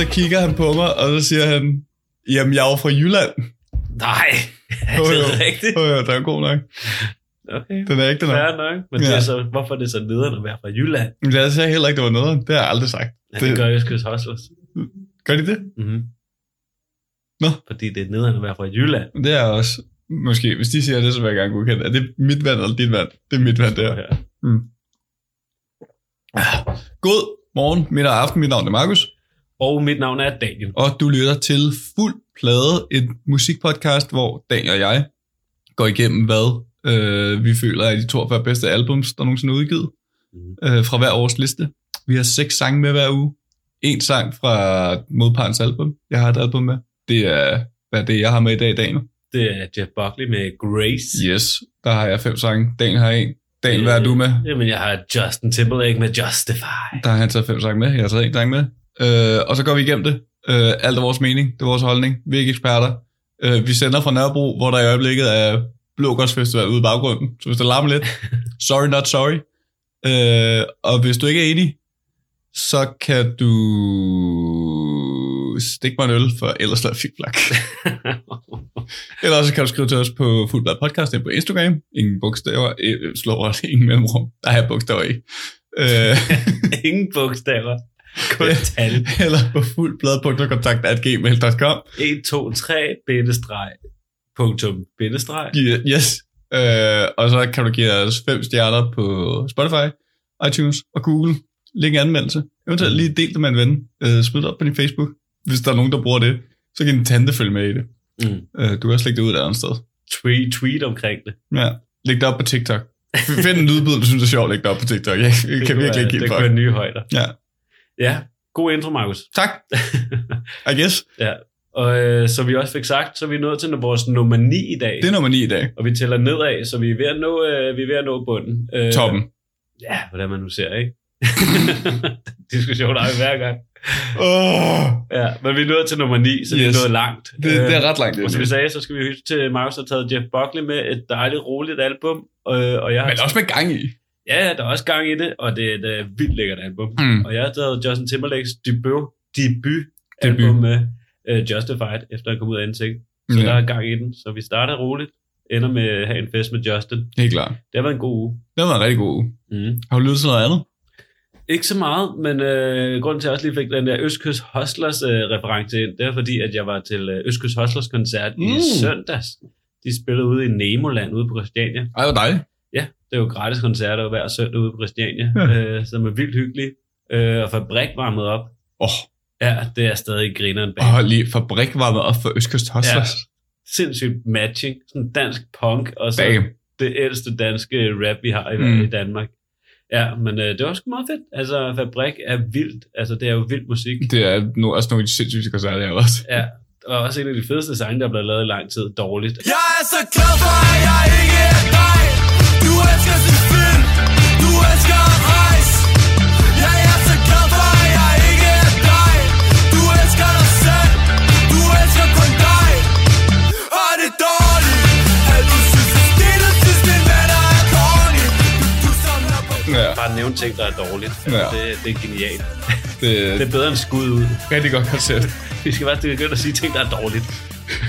så kigger han på mig, og så siger han, jamen jeg er jo fra Jylland. Nej, er Jo, det jo. rigtigt? Åh, ja, den er god nok. Okay. Den er ikke nok. Fair nok. Men det Ja. er så, hvorfor er det så nederen at være fra Jylland? Men jeg sagde heller ikke, det var noget. Det har jeg aldrig sagt. Ja, det, Det- gør Østkyst Hustlers. Gør de det? Mm-hmm. Nå. Fordi det er nederen at være fra Jylland. Det er også, måske, hvis de siger det, så vil jeg gerne godkende. Er det mit vand eller dit vand? Det er mit vand, det er. Ja. God morgen, middag og aften. Mit navn er Markus. Og mit navn er Daniel. Og du lytter til Fuld Plade, et musikpodcast, hvor Daniel og jeg går igennem, hvad øh, vi føler er de 42 bedste albums, der nogensinde er udgivet, Mhm. øh, fra hver års liste. Vi har seks sange med hver uge. En sang fra modpartens album. Jeg har et album med. Det er, hvad er det, jeg har med i dag, Daniel? Det er Jeff Buckley med Grace. Yes, der har jeg fem sange. Daniel har en. Daniel, hvad er du med? Jamen, jeg har Justin Timberlake med Justify. Der har han taget fem sange med. Jeg har taget en sang med. Øh, og så går vi igennem det. Øh, alt er vores mening. Det er vores holdning. Vi er ikke eksperter. Øh, vi sender fra Nørrebro, hvor der i øjeblikket er Blågårds Festival ude i baggrunden. Så hvis det larmer lidt, sorry not sorry. Øh, og hvis du ikke er enig, så kan du stikke mig en øl, for ellers lader fik flak. Eller også kan du skrive til os på Fuldblad Podcast på Instagram. Ingen bogstaver, øh, slår over ingen mellemrum. Der er bogstaver i. Øh, Ingen bogstaver. Kun tal. eller på fuldblad.kontakt.gmail.com 1, 2, 3, bindestreg, punktum, bindestreg. Yes. Øh, og så kan du give os fem stjerner på Spotify, iTunes og Google. Læg en anmeldelse. Eventuelt lige del det med en ven. Øh, smid det op på din Facebook. Hvis der er nogen, der bruger det, så kan din tante følge med i det. Mm. Øh, du kan også lægge det ud et andet sted. Tweet, tweet omkring det. Ja. Læg det op på TikTok. Find en lydbid, du synes er sjovt, læg det op på TikTok. Jeg, jeg Det kan virkelig ikke give Det kunne være nye højder. Ja. Ja, god intro, Markus. Tak. I guess. Ja. Og øh, så vi også fik sagt, så er vi nået til vores nummer 9 i dag. Det er nummer 9 i dag. Og vi tæller nedad, så vi er ved at nå, øh, vi er ved at nå bunden. Øh, Toppen. Ja, hvordan man nu ser, ikke? Diskussion har vi hver gang. Oh, Ja, men vi er nået til nummer 9, så yes. vi Yes. er nået langt. det, det er ret langt. Og som vi Det. sagde, så skal vi huske til, Markus har taget Jeff Buckley med et dejligt, roligt album. Øh, og jeg har Men også med gang i. Ja, der er også gang i det, og det er et øh, vildt lækkert album. Mm. Og jeg har taget Justin Timberlakes debut, debut album med uh, Justified, efter han kom ud af NSYNC. Så Ja. der er gang i den. Så vi starter roligt, ender med at have en fest med Justin. Helt klart. Det har været en god uge. Det har været en rigtig god uge. Mm. Har du lyttet til noget andet? Ikke så meget, men øh, grunden til, at jeg også lige fik den der Østkyst Hustlers øh, reference ind, det er fordi, at jeg var til øh, Østkyst Hustlers koncert mm. i søndags. De spillede ude i Nemoland ude på Christiania. Ej, hvor dejligt. Ja, det er jo gratis koncerter hver søndag ude på Christiania, Ja. øh, som er vildt hyggelige. Øh, og Fabrik varmet op. Åh, Ja, det er stadig grineren bag. oh, hold lige fabrik varmet op for Østkyst Hustlers. Sindssygt matching. Sådan dansk punk, og så Bam. det ældste danske rap, vi har i, Mm. i Danmark. Ja, men øh, det var sgu meget fedt. Altså, Fabrik er vildt. Altså, det er jo vild musik. Det er no, også nogle af de sindssyge koncerter, jeg også. Ja, og også en af de fedeste sange, der er blevet lavet i lang tid. Dårligt. Jeg er så glad for, at jeg ikke Nævne ting, der er dårligt. Altså, Ja. det, det er genialt. det Det er er bedre end skud ud. rigtig godt koncept. Vi skal bare begynde at sige ting, der er dårligt.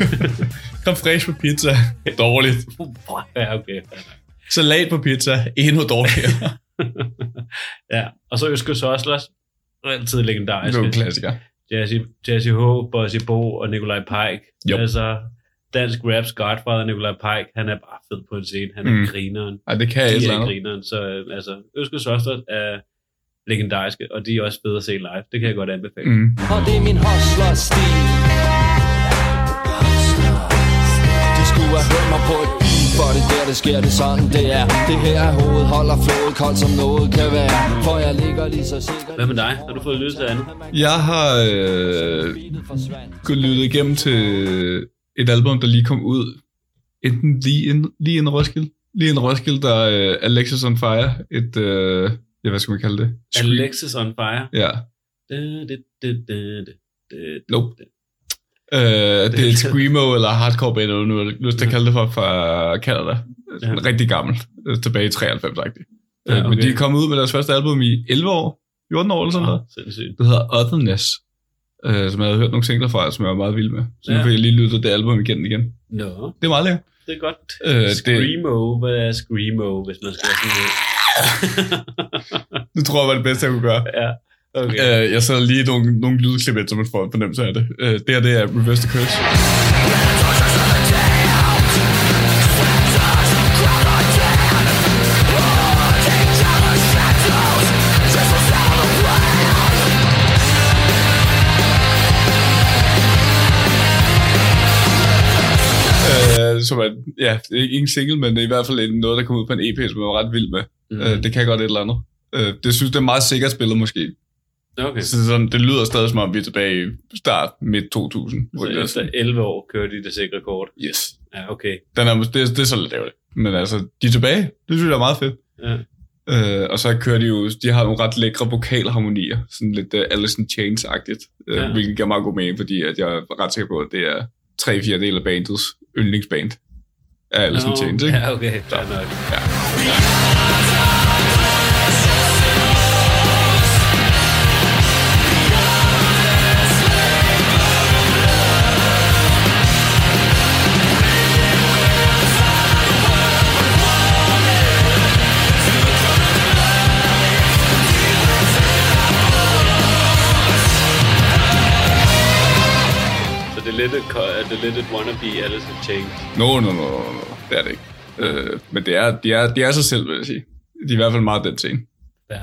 Kom fresh på pizza. Dårligt. Ja, okay. Salat på pizza. Endnu dårligere. Ja, og så Øskes Hustlers. Altid Det legendarisk. er jo en klassiker. Jazzy, Jazzy H, Bossy Bo og Nikolaj Pike. Jo. Altså, dansk raps godfather Nikolaj Pike, han er bare fed på en scene. Han er Mm. grineren. Ej, det kan jeg eller er grineren. Så øh, altså, Øskes Hustlers er legendariske, og de er også fede at se live. Det kan jeg godt anbefale. Mm. Og det er min hustler-stil De skulle have hørt mig på et beat For det der, det sker, det er sådan, det er Det her er hovedet, holder flået koldt som noget kan være For jeg ligger lige så sikkert Hvad med dig? Har du fået lyttet til andet? Jeg har øh, gået lyttet igennem til et album, der lige kom ud. Enten lige ind, lige ind Roskilde. Lige ind Roskilde, der er øh, Alexis on Fire. Et, øh, ja, hvad skal man kalde det? Scream. Alexis on Fire. Ja. Det, det, det, det, det, det. Nope. Øh, det er et screamo eller hardcore band, eller nu har lyst til at kalde det for, fra Canada. Ja. Ja. Rigtig gammelt. Øh, Tilbage i 93-agtigt. Ja, Ja, okay. Men de er kommet ud med deres første album i 11 år. 14 år eller sådan noget. Sindssygt. Det hedder Otherness. Øh, som jeg havde hørt nogle singler fra, som jeg var meget vild med. Så nu Ja. fik jeg lige lyttet det album igen igen. Nå, Det er meget lækkert. det er godt. Øh, det- Screamo, hvad er Screamo, hvis man skal sådan Det tror jeg var det bedste, jeg kunne gøre. Ja, okay. Øh, jeg sætter lige nogle, nogle lydklip ind, så man får en fornemmelse af det. Øh, det her, det er Reverse the Curse. Som er, ja, ikke en single, men det i hvert fald noget, der kommer ud på en EP, som jeg var ret vild med. Mm. Øh, det kan godt et eller andet. Øh, det synes det er meget sikkert spillet måske. okay. Så sådan, det lyder stadig som om, vi er tilbage i start midt 2000. Så efter 11 år kører de det sikre kort. Yes. Ja, okay. Den er, det, det er så lidt ærgerligt. Men altså, de er tilbage. Det synes jeg er meget fedt. Ja. Øh, og så kører de jo, de har nogle ret lækre vokalharmonier. Sådan lidt uh, Alice in Chains-agtigt. Øh, Ja. Hvilket giver meget god mening, fordi at jeg er ret sikker på, at det er tre fjerde del af bandets yndlingsband. Af Alice Nå, Chains, ikke? Ja, okay. Nok. Ja. Det det lidt et wannabe Alice in Chains. No, no, no, no, no. Det er det ikke. Øh, men det er, de, er, de er sig selv, vil jeg sige. De er i hvert fald meget den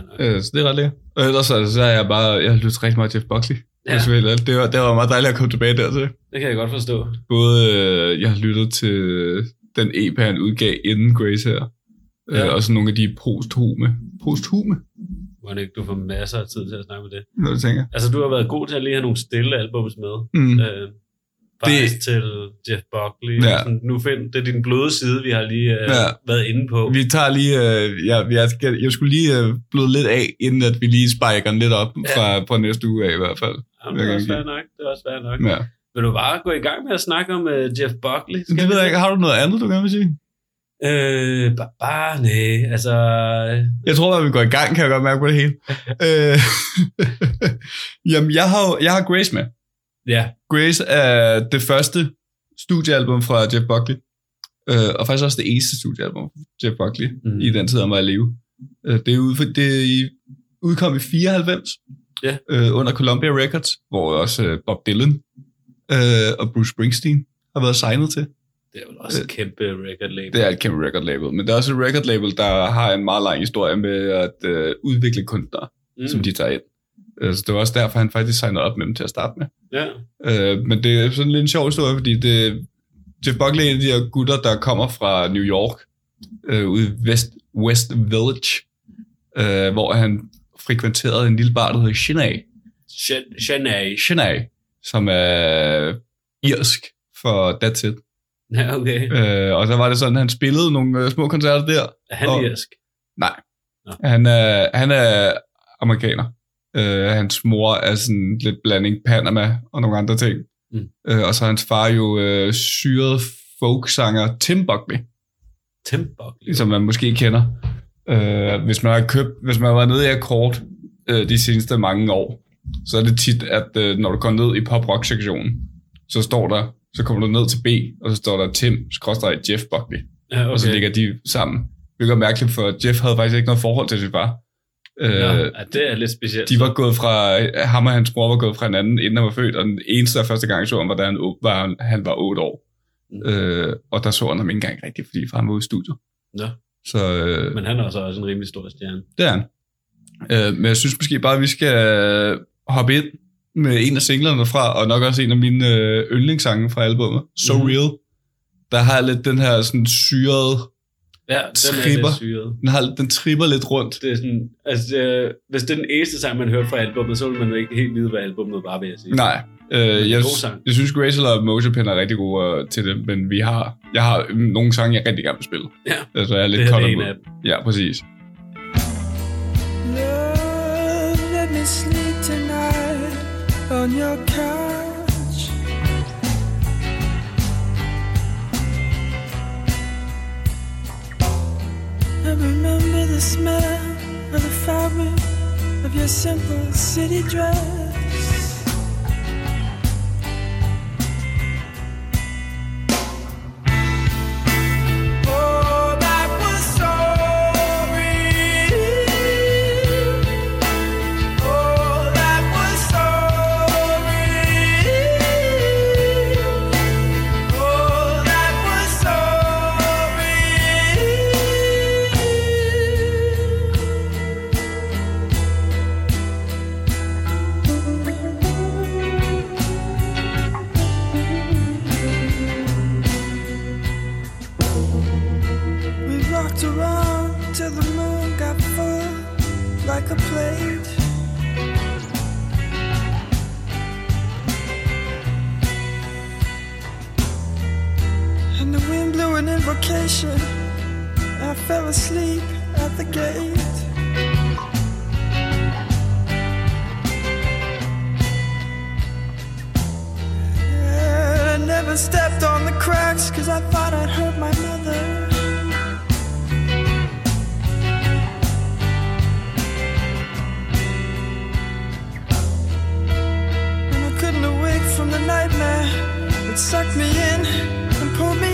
nok. Øh, så det er ret lækkert. Og ellers så, så er jeg bare, jeg har lyttet rigtig meget til Jeff Buckley. Ja. Det, var, det var meget dejligt at komme tilbage dertil. Det kan jeg godt forstå. Både, øh, jeg har lyttet til den EP, han udgav inden Grace her. Ja. Ja. Øh, og så nogle af de posthume. Posthume? Må ikke du får masser af tid til at snakke med det. Når du tænker. Altså, du har været god til at lige have nogle stille albums med. Mm. Øh, faktisk det... til Jeff Buckley. Ja. Sådan, nu find, det er din bløde side, vi har lige øh, Ja. været inde på. Vi tager lige, øh, jeg, jeg, skal, jeg skulle lige øh, bløde lidt af, inden at vi lige spiker den lidt op Ja. fra, fra næste uge af i hvert fald. Jamen, det er også fair nok. Det er også fair nok. Ja. Vil du bare gå i gang med at snakke om uh, Jeff Buckley? Skal Det ved jeg ikke. Har du noget andet, du gerne vil sige? Øh, bare, bare nej. Altså, Jeg tror, at vi går i gang, kan jeg godt mærke på det hele. øh, jamen, jeg har, jeg har Grace med. Ja. Grace er det første studiealbum fra Jeff Buckley. Øh, og faktisk også det eneste studiealbum fra Jeff Buckley Mm. i den tid, han var i live. Øh, det, er ud, for, det i, udkom i 94 Ja. øh, under Columbia Records, hvor også øh, Bob Dylan øh, og Bruce Springsteen har været signet til. Det er jo også et kæmpe record label. Det er et kæmpe record label, men det er også et record label, der har en meget lang historie med at øh, udvikle kunstnere, mm. som de tager ind. Så det var også derfor, han faktisk signede op med dem til at starte med. Ja. Øh, men det er sådan lidt en sjov historie, fordi det, Jeff Buckley er en af de her gutter, der kommer fra New York, øh, ude i West, West Village, øh, hvor han frekventerede en lille bar, der hedder. Shan- Shanae. Shinay, som er irsk for That's It. Ja, okay. Øh, og så var det sådan, at han spillede nogle øh, små koncerter der. Er han og- irsk? Nej. Nå. Han er, han er amerikaner. Øh, hans mor er sådan lidt blanding Panama og nogle andre ting. Mm. Øh, og så er hans far jo øh, syret folksanger Tim Buckley, Tim Buckley. som man måske kender. Øh, hvis man har købt, hvis man har været nede i akkord øh, de seneste mange år, så er det tit, at øh, når du går ned i pop-rock-sektionen, så står der, så kommer du ned til B, og så står der Tim, skråstrej Jeff Buckley. Ja, okay. Og så ligger de sammen. Hvilket er mærkeligt, for Jeff havde faktisk ikke noget forhold til sin far. Øh, Ja, ja, det er lidt specielt. de var gået fra, ham og hans bror var gået fra hinanden, inden han var født, og den eneste og første gang, jeg så ham, var, da han var, han var 8 år. Mm. Øh, og der så han ham ikke engang rigtigt, fordi han var ude i studiet. Nå. Så øh, Men han er så også en rimelig stor stjerne. det er han. Øh, men jeg synes måske bare, at vi skal hoppe ind med en af singlerne fra, og nok også en af mine øh, yndlingssange fra albumet, So Mhm. Real. Der har lidt den her sådan syrede, Ja, den er Tripper. lidt syret. den, har, den tripper lidt rundt. Det er sådan, altså, det, hvis det er den eneste sang, man hører fra albumet, så vil man ikke helt vide, hvad albumet var, vil jeg sige. Nej, øh, jeg, sang. jeg synes Grace og Motion er rigtig gode øh, til det, men vi har, jeg har mm, nogle sange, jeg rigtig gerne vil spille. Ja, Altså, jeg er lidt det her er en af dem. Ja, præcis. Love, let me sleep tonight on your couch. I remember the smell of the fabric of your simple city dress. Invocation. I fell asleep at the gate. And I never stepped on the cracks cause I thought I'd hurt my mother. And I couldn't awake from the nightmare. It sucked me in and pulled me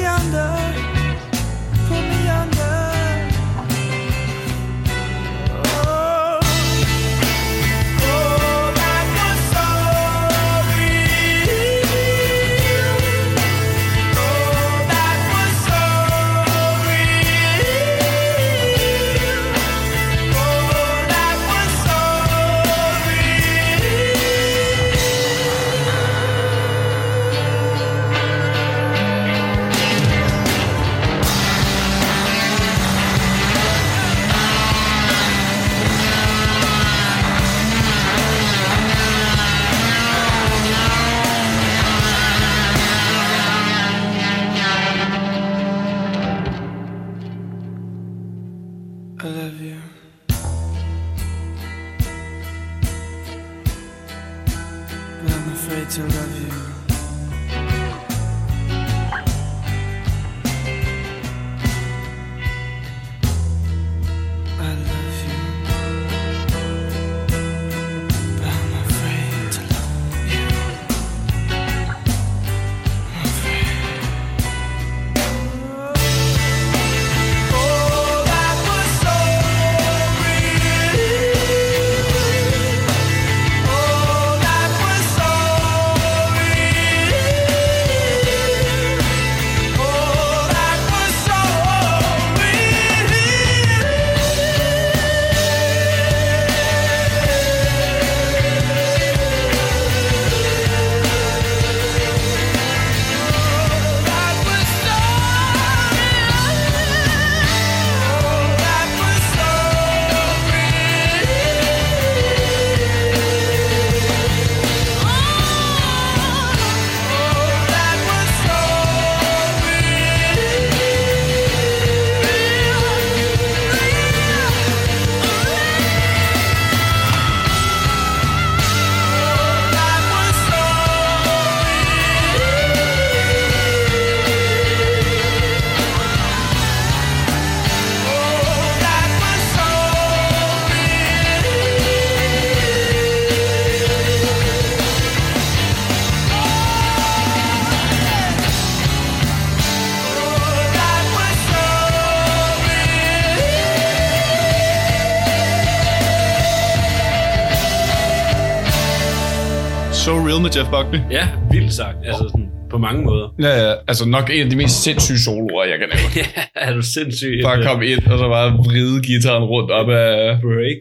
Buckley. Ja, vildt sagt. Altså sådan, på mange måder. Ja, ja, altså nok en af de mest sindssyge soloer, jeg kan nævne. ja, er du sindssyg. Bare komme ind, og så bare vride gitaren rundt op af... break.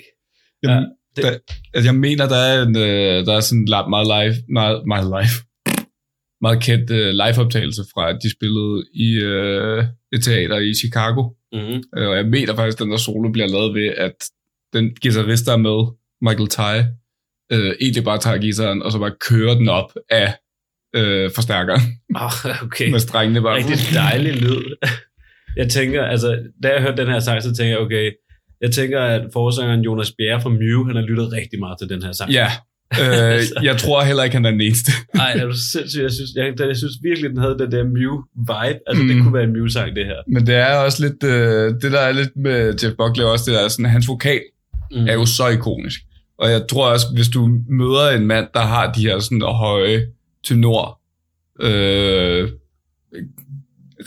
Jamen, det- der, altså, jeg mener, der er, en, øh, der er sådan en meget live, meget, meget live, meget kendt øh, liveoptagelse fra, at de spillede i øh, et teater i Chicago. Mm-hmm. Og jeg mener faktisk, at den der solo bliver lavet ved, at den guitarist, der er med, Michael Ty, øh, egentlig bare tager gitaren, og så bare kører den op af øh, forstærkeren Oh, okay. med strengene bare. Rigtig dejlig lyd. Jeg tænker, altså, da jeg hørte den her sang, så tænker jeg, okay, jeg tænker, at forsangeren Jonas Bjerre fra Mew, han har lyttet rigtig meget til den her sang. Ja, øh, jeg tror heller ikke, han er den eneste. Nej, er du sindssygt? Jeg synes, jeg, jeg synes virkelig, den havde den der Mew-vibe. Altså, mm. det kunne være en Mew-sang, det her. Men det er også lidt, øh, det der er lidt med Jeff Buckley er også, det der sådan, hans vokal Mm. er jo så ikonisk. Og jeg tror også, hvis du møder en mand, der har de her sådan høje tenor øh,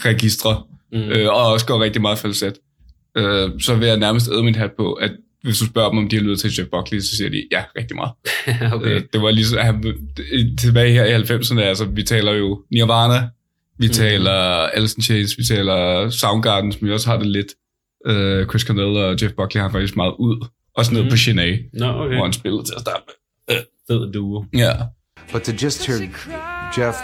registre, Mm. øh, og også går rigtig meget falset, øh, så vil jeg nærmest æde min hat på, at hvis du spørger dem, om de har lyttet til Jeff Buckley, så siger de, ja, rigtig meget. okay. Øh, det var ligesom, han, tilbage her i 90'erne, altså vi taler jo Nirvana, vi Mhm. taler Alice in Chains, vi taler Soundgarden, som vi også har det lidt. Øh, Chris Cornell og Jeff Buckley har faktisk meget ud. Også ned Mhm. på Sinead, Nå, okay. hvor han spillede til at starte med. Fed duo. Ja. But to just hear Jeff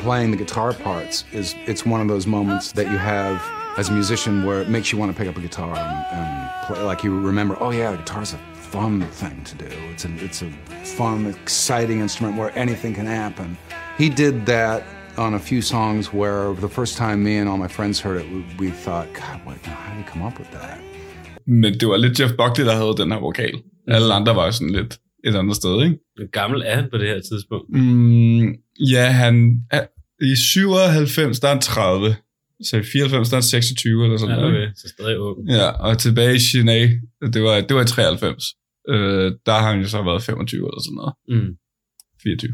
playing the guitar parts is it's one of those moments that you have as a musician where it makes you want to pick up a guitar and, and play. Like you remember, oh yeah, guitar's a fun thing to do. It's a it's a fun, exciting instrument where anything can happen. He did that on a few songs where the first time me and all my friends heard it, we, we thought, God, what, how did he come up with that? Men det var lidt Jeff Buckley, der havde den her vokal. Alle andre var sådan lidt et andet sted, ikke? Hvor gammel er han på det her tidspunkt? Mm, ja, han er, i 97, der er han 30. Så i 94, der er han 26 eller sådan Ja, noget. okay. Så stadig ung. Ja, og tilbage i Chennai, det var, det var i 93. Øh, der har han jo så været 25 eller sådan noget. Mm. 24.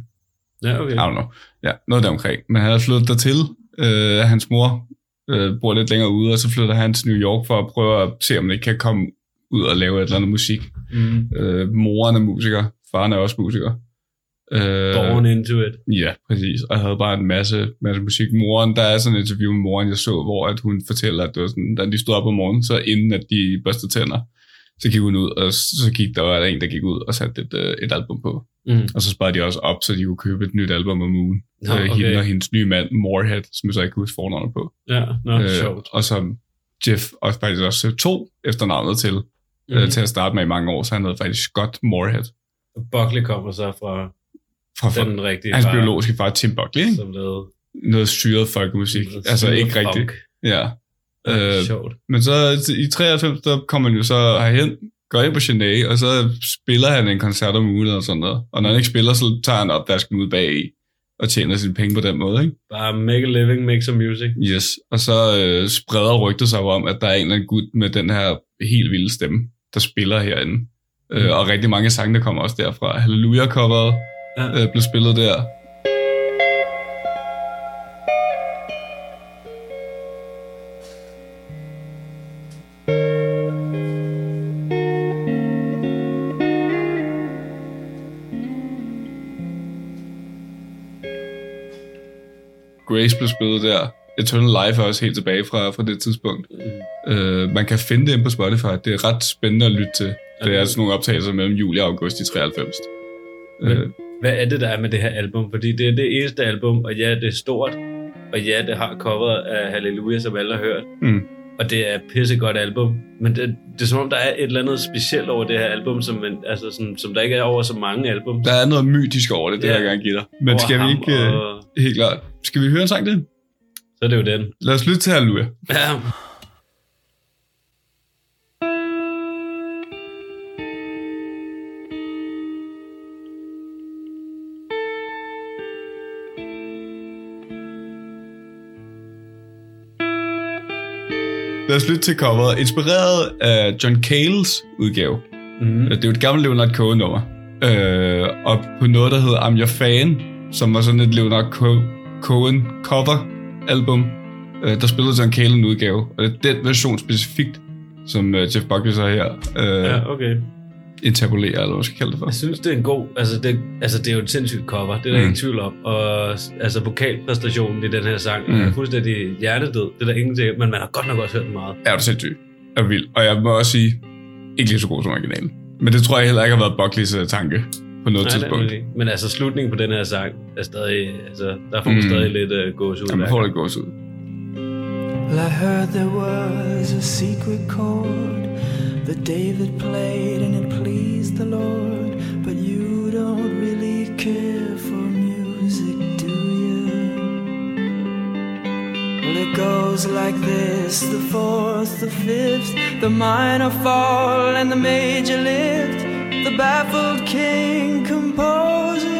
Ja, okay. I don't know. Ja, noget deromkring. Men han havde flyttet dertil. Øh, hans mor øh, bor lidt længere ude, og så flytter han til New York for at prøve at se, om han ikke kan komme ud og lave et eller andet musik. Mm. Øh, moren er musiker, faren er også musiker. Øh, Born into it. Ja, præcis. Og jeg havde bare en masse, masse musik. Moren, der er sådan et interview med moren, jeg så, hvor at hun fortæller, at det var sådan, da de stod op om morgenen, så inden at de børstede tænder, så gik hun ud, og så gik der, var der en, der gik ud og satte et, øh, et album på. Mm. Og så sparede de også op, så de kunne købe et nyt album om ugen. Nå, øh, okay. Hende og hendes nye mand, Morehead, som jeg så ikke kan huske fornavnet på. Ja, nå, Øh, sjovt. og som Jeff også faktisk også tog efternavnet til, mm. øh, til at starte med i mange år, så han hed faktisk Scott Morehead. Og Buckley kommer så fra Fra, fra den rigtige hans far, biologiske far, Tim Buckley, ikke? som lavede Noget syret folkemusik. Altså ikke rigtigt. Ja. Øh, sjovt. Men så i 93, der kommer han jo så herhen, går ind på Genet, og så spiller han en koncert om ugen og sådan noget. Og når han ikke spiller, så tager han opvasken ud bag i og tjener sine penge på den måde, ikke? Bare make a living, make some music. Yes. Og så øh, spreder rygtet sig om, at der er en eller anden gut med den her helt vilde stemme, der spiller herinde. Mm. Øh, og rigtig mange sange, der kommer også derfra. Hallelujah-coveret Ja. øh, blev spillet der. Grace blev spillet der. Eternal Life er også helt tilbage fra, fra det tidspunkt. Mm. Øh, man kan finde det inde på Spotify. Det er ret spændende at lytte til. Det Okay. er sådan nogle optagelser mellem juli og august i 93. Men- Øh, Hvad er det, der er med det her album? Fordi det er det eneste album, og ja, det er stort, og ja, det har coveret af Halleluja, som alle har hørt. Mm. Og det er et pissegodt album. Men det, det er som om, der er et eller andet specielt over det her album, som, man, altså sådan, som der ikke er over så mange album. der er noget mytisk over det, det Ja. vil jeg gerne give dig. Men over skal vi ikke... Øh, Og, helt klart. Skal vi høre en sang til? så er det jo den. Lad os lytte til Halleluja. Ja. Lad os lytte til coveret. Inspireret af John Cales udgave. Mm. Det er jo et gammelt Leonard Cohen-nummer. Øh, og på noget, der hedder I'm Your Fan, som var sådan et Leonard Co- Cohen cover-album, øh, der spillede John Cale en udgave. Og det er den version specifikt, som øh, Jeff Buckley så her øh. Ja, okay. Intabulerer, eller hvad skal kalde det for. Jeg synes, det er en god... Altså, det, altså, det er jo et sindssygt cover. Det er der Mm. ingen tvivl om. Og altså, vokalpræstationen i den her sang mm. Er fuldstændig hjernedød. Det er der ingenting. Men man har godt nok også hørt den meget. Er du sindssyg? Er vild. Og jeg må også sige, ikke lige så god som originalen. Men det tror jeg heller ikke har været Buckleys øh, tanke på noget Nej, det er tidspunkt. det. Men altså, slutningen på den her sang er stadig... Altså, der får man Mm. stadig lidt uh, gås ud. Ja, man får det gås ud. Well, I heard there was a secret chord that David played and it pleased the Lord. But you don't really care for music, do you? Well, it goes like this the fourth, the fifth, the minor fall, and the major lift. The baffled king composing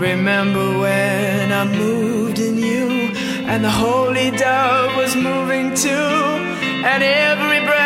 Remember when I moved in you, and the holy dove was moving too, and every breath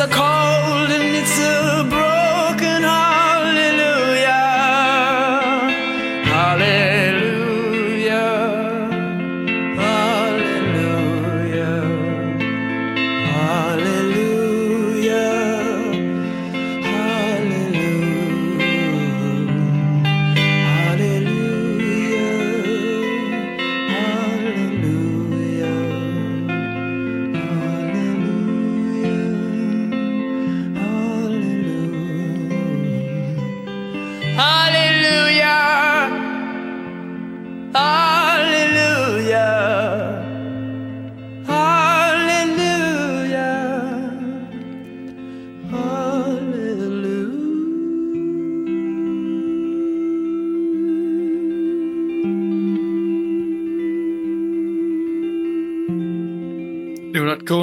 a cold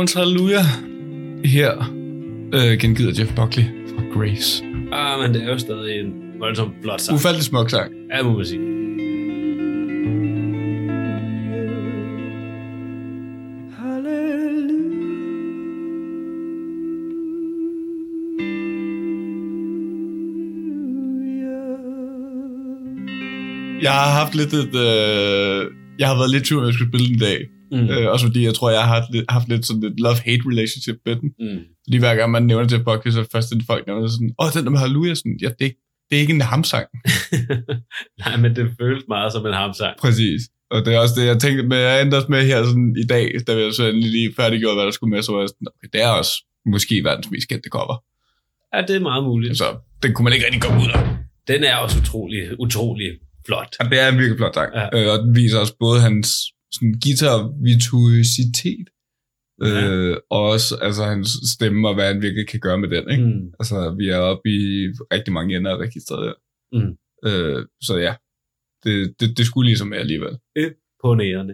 Leonard Cohen's Halleluja. Her øh, gengiver Jeff Buckley fra Grace. Ah, men det er jo stadig en voldsomt flot sang. Ufattelig smuk sang. Ja, må man sige. Jeg har haft lidt et... Øh, jeg har været lidt tvivl, om jeg skulle spille den dag. Mm. Øh, også fordi jeg tror, jeg har haft lidt, haft lidt sådan et love-hate relationship med den. Mm. Fordi hver gang man nævner det podcast, så er det først det folk nævner sådan, åh, den der med Halleluja, sådan, ja, det, er ikke- det er ikke en hamsang. Nej, men det føles meget som en hamsang. Præcis. Og det er også det, jeg tænkte med, jeg endte også med her sådan i dag, da vi så endelig lige færdiggjort, hvad der skulle med, så var jeg sådan, okay, det er også måske verdens mest kendte cover. Ja, det er meget muligt. Så den kunne man ikke rigtig komme ud af. Den er også utrolig, utrolig flot. Og det er en virkelig flot sang. Ja. Øh, og den viser også både hans sådan, guitar-virtuositet, Ja. øh, og også altså, hans stemme og hvad han virkelig kan gøre med den. Ikke? Mm. Altså, vi er oppe i rigtig mange ender af registret der. Mm. Øh, så ja, det, det, det skulle ligesom med alligevel. På nærerne.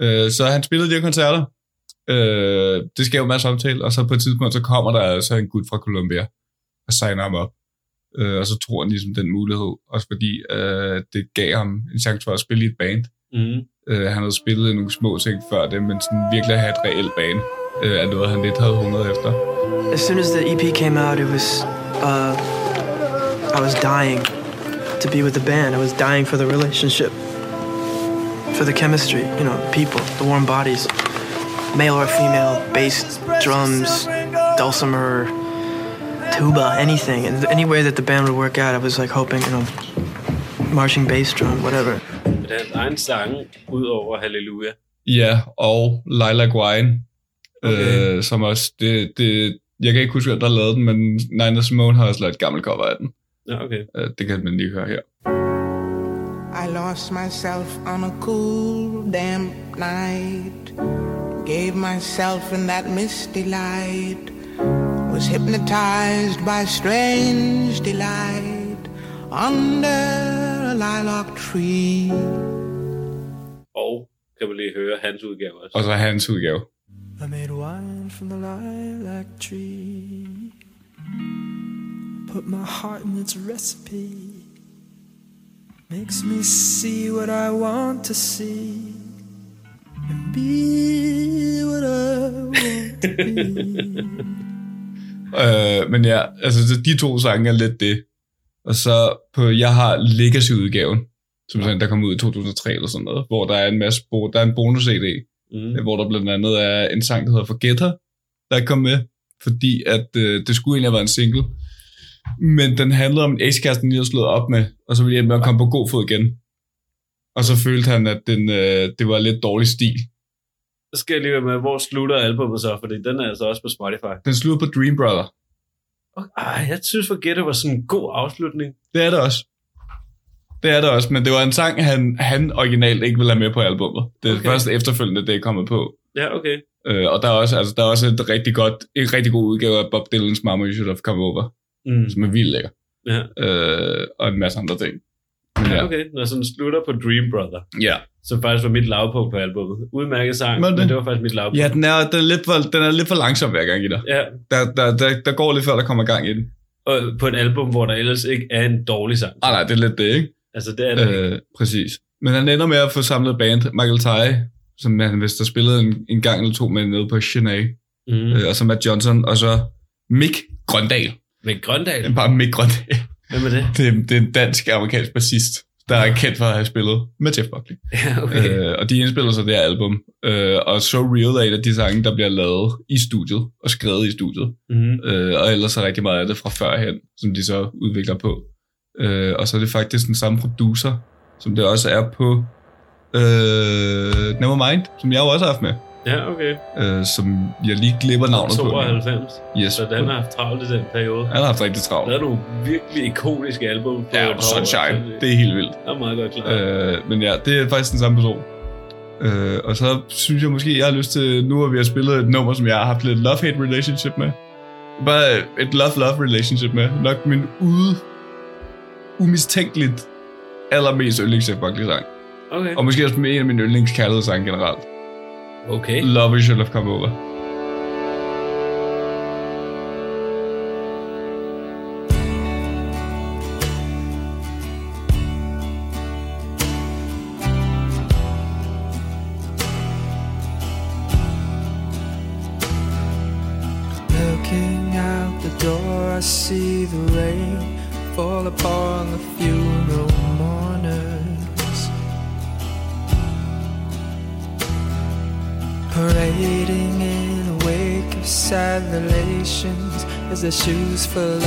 Øh, så han spillede de her koncerter, Øh, det skal jo masser omtale, og så på et tidspunkt, så kommer der altså en gut fra Colombia og signer ham op. Øh, og så tror han ligesom den mulighed, også fordi øh, det gav ham en chance for at spille i et band. Mm. Øh, han havde spillet i nogle små ting før det, men sådan virkelig at have et reelt band, øh, er noget, han lidt havde hungret efter. As soon as the EP came out, it was uh, I was dying to be with the band. I was dying for the relationship, for the chemistry. You know, people, the warm bodies, male or female, bass, drums, dulcimer, tuba, anything, and any way that the band would work out. I was like hoping, you know, marching bass drum, whatever. Men hans egen sange, ud over Halleluja. Ja, og Lilac Wine, Okay. øh, som også, det, det, jeg kan ikke huske, hvem der lavede den, men Nina Simone har også lavet et gammelt cover af den. Ja, okay. Øh, det kan man lige høre her. I lost myself on a cool, damp night. Gave myself in that misty light. Was hypnotized by strange delight under a lilac tree. Og kan man lige høre hans udgave også. Og så hans udgave. I made wine from the lilac tree. Put my heart in its recipe. Makes me see what I want to see. And be what I want to be. Øh, men ja, altså så de to sange er lidt det. Og så på, jeg har Legacy-udgaven, som sådan, der kom ud i 2003 eller sådan noget, hvor der er en masse, bo- der er en bonus-CD, Mm. hvor der blandt andet er en sang, der hedder Forgetter, der kom med, fordi at øh, det skulle egentlig have været en single. Men den handlede om en ekskæreste, lige havde slået op med, og så ville jeg med at komme på god fod igen. Og så følte han, at den, øh, det var lidt dårlig stil. Så skal jeg lige være med, hvor slutter albumet så? Fordi den er altså også på Spotify. Den slutter på Dream Brother. Ej, jeg synes Forget It var sådan en god afslutning. Det er det også. Det er det også, men det var en sang, han, han originalt ikke ville have med på albummet. Det er Okay. okay. først efterfølgende, det er kommet på. Ja, okay. Øh, og der er også, altså, der er også et rigtig godt, en rigtig god udgave af Bob Dylan's Mama You Should Have Come Over, Mm. som er vildt lækker. Ja. Øh, og en masse andre ting. Ja, ja. okay. Når sådan slutter på Dream Brother, ja. som faktisk var mit lavpunkt på albumet. Udmærket sang, Men men det- det var faktisk mit lavpunkt. Ja, den er, den, er lidt for, den er lidt for langsom hver gang i dig. ja. Der, der, der, der går lidt før, der kommer gang i den. Og på et album, hvor der ellers ikke er en dårlig sang. Ah, nej, det er lidt det, ikke? Altså, det er det ikke. Øh, præcis. Men han ender med at få samlet band. Michael Ty, som han vist har spillet en, en gang eller to med nede på Chennai. Mm. Øh, og så Matt Johnson, og så Mick Grøndal. Men Grøndal, Det er bare Mick Grøndal. Hvem er det? Det, er- det er en dansk-amerikansk bassist, der er kendt for at have spillet med Jeff Buckley. Ja, okay. Øh, og de indspiller så det her album. Øh, og So Real er et af de sange, der bliver lavet i studiet, og skrevet i studiet. Mm. Øh, og ellers er rigtig meget af det fra førhen, som de så udvikler på. Øh, og så er det faktisk den samme producer, som det også er på øh, Nevermind, som jeg jo også har haft med. Ja, okay. Øh, som jeg lige glipper navnet på. 92. Yes. Så den har haft travlt i den periode. Han har haft rigtig Der travlt. er nogle virkelig ikoniske album. på Ja, og par år. Sunshine. Det er helt vildt. Jeg er meget godt klar. Øh, men ja, det er faktisk den samme person. Øh, og så synes jeg måske, jeg har lyst til, nu at vi har spillet et nummer, som jeg har haft lidt love-hate relationship med. Bare et love-love relationship med. Nok min ude, umistænkeligt allermest yndlings Jeff Buckley sang. Okay. Og måske også med en af mine yndlingskærlighedssange generelt. Okay. Love Should Have Come Over. for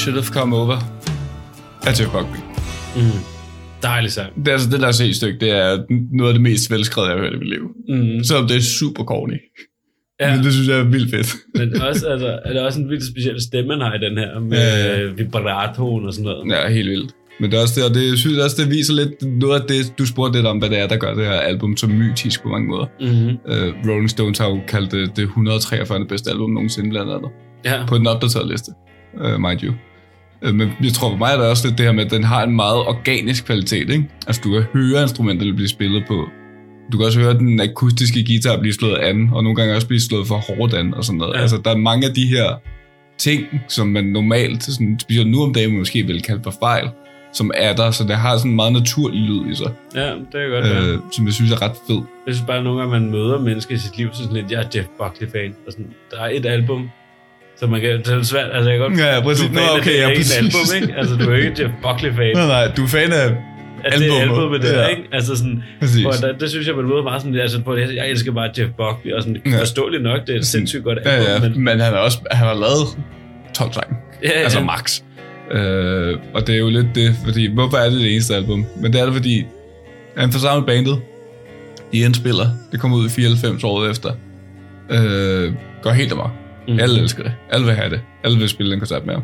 Should Have Come Over af Jeff Buckley. Dejlig sang. Det er altså det der C-stykke, det er noget af det mest velskrevet, jeg har hørt i mit liv. Mm. Selvom det er super corny. Ja. Men det synes jeg er vildt fedt. Men også, altså, er det også en vildt speciel stemme, han har i den her, med Ja, ja, ja. vibratoen og sådan noget. Ja, helt vildt. Men det er også det, og det jeg synes også, det viser lidt noget af det, du spurgte lidt om, hvad det er, der gør det her album så mytisk på mange måder. Mm-hmm. Uh, Rolling Stones har jo kaldt det det 143. bedste album nogensinde, blandt andet. Ja. På den opdaterede liste, uh, mind you. Uh, men jeg tror for mig er det også lidt det her med, at den har en meget organisk kvalitet, ikke? Altså du kan høre instrumenterne blive spillet på. Du kan også høre den akustiske guitar blive slået an, og nogle gange også blive slået for hårdt an og sådan noget. Ja. Altså der er mange af de her ting, som man normalt, sådan, specielt nu om dagen, måske vil kalde for fejl, som er der, så det har sådan en meget naturlig lyd i sig, Ja, det kan godt være. øh, som jeg synes er ret fed. Jeg synes bare, at nogle gange, man møder mennesker i sit liv, så sådan lidt, jeg er Jeff Buckley-fan. Og sådan, der er et album, så man kan, det er svært, altså jeg kan godt, Ja, ja, præcis. du er Nå, fan af okay, det ja, præcis. album, ikke? Altså, du er ikke Jeff Buckley-fan Nej, nej, du er fan af af det albumet. album med det Ja. ikke? Altså sådan, Præcis. hvor der, det synes jeg, man møder meget sådan, altså, på det, jeg elsker bare Jeff Buckley, og sådan, Ja. forståeligt nok, det er et sindssygt godt album, Ja, ja, men men han har også han har lavet 12 sange. ja, ja, Altså max. Øh, og det er jo lidt det, fordi hvorfor er det det eneste album? Men det er det, fordi han forsamlet bandet. De indspiller. Det kommer ud i 94 år efter. Øh, går helt amok. Mm. Mm. Alle elsker det. Alle vil have det. Alle vil spille en koncert med ham.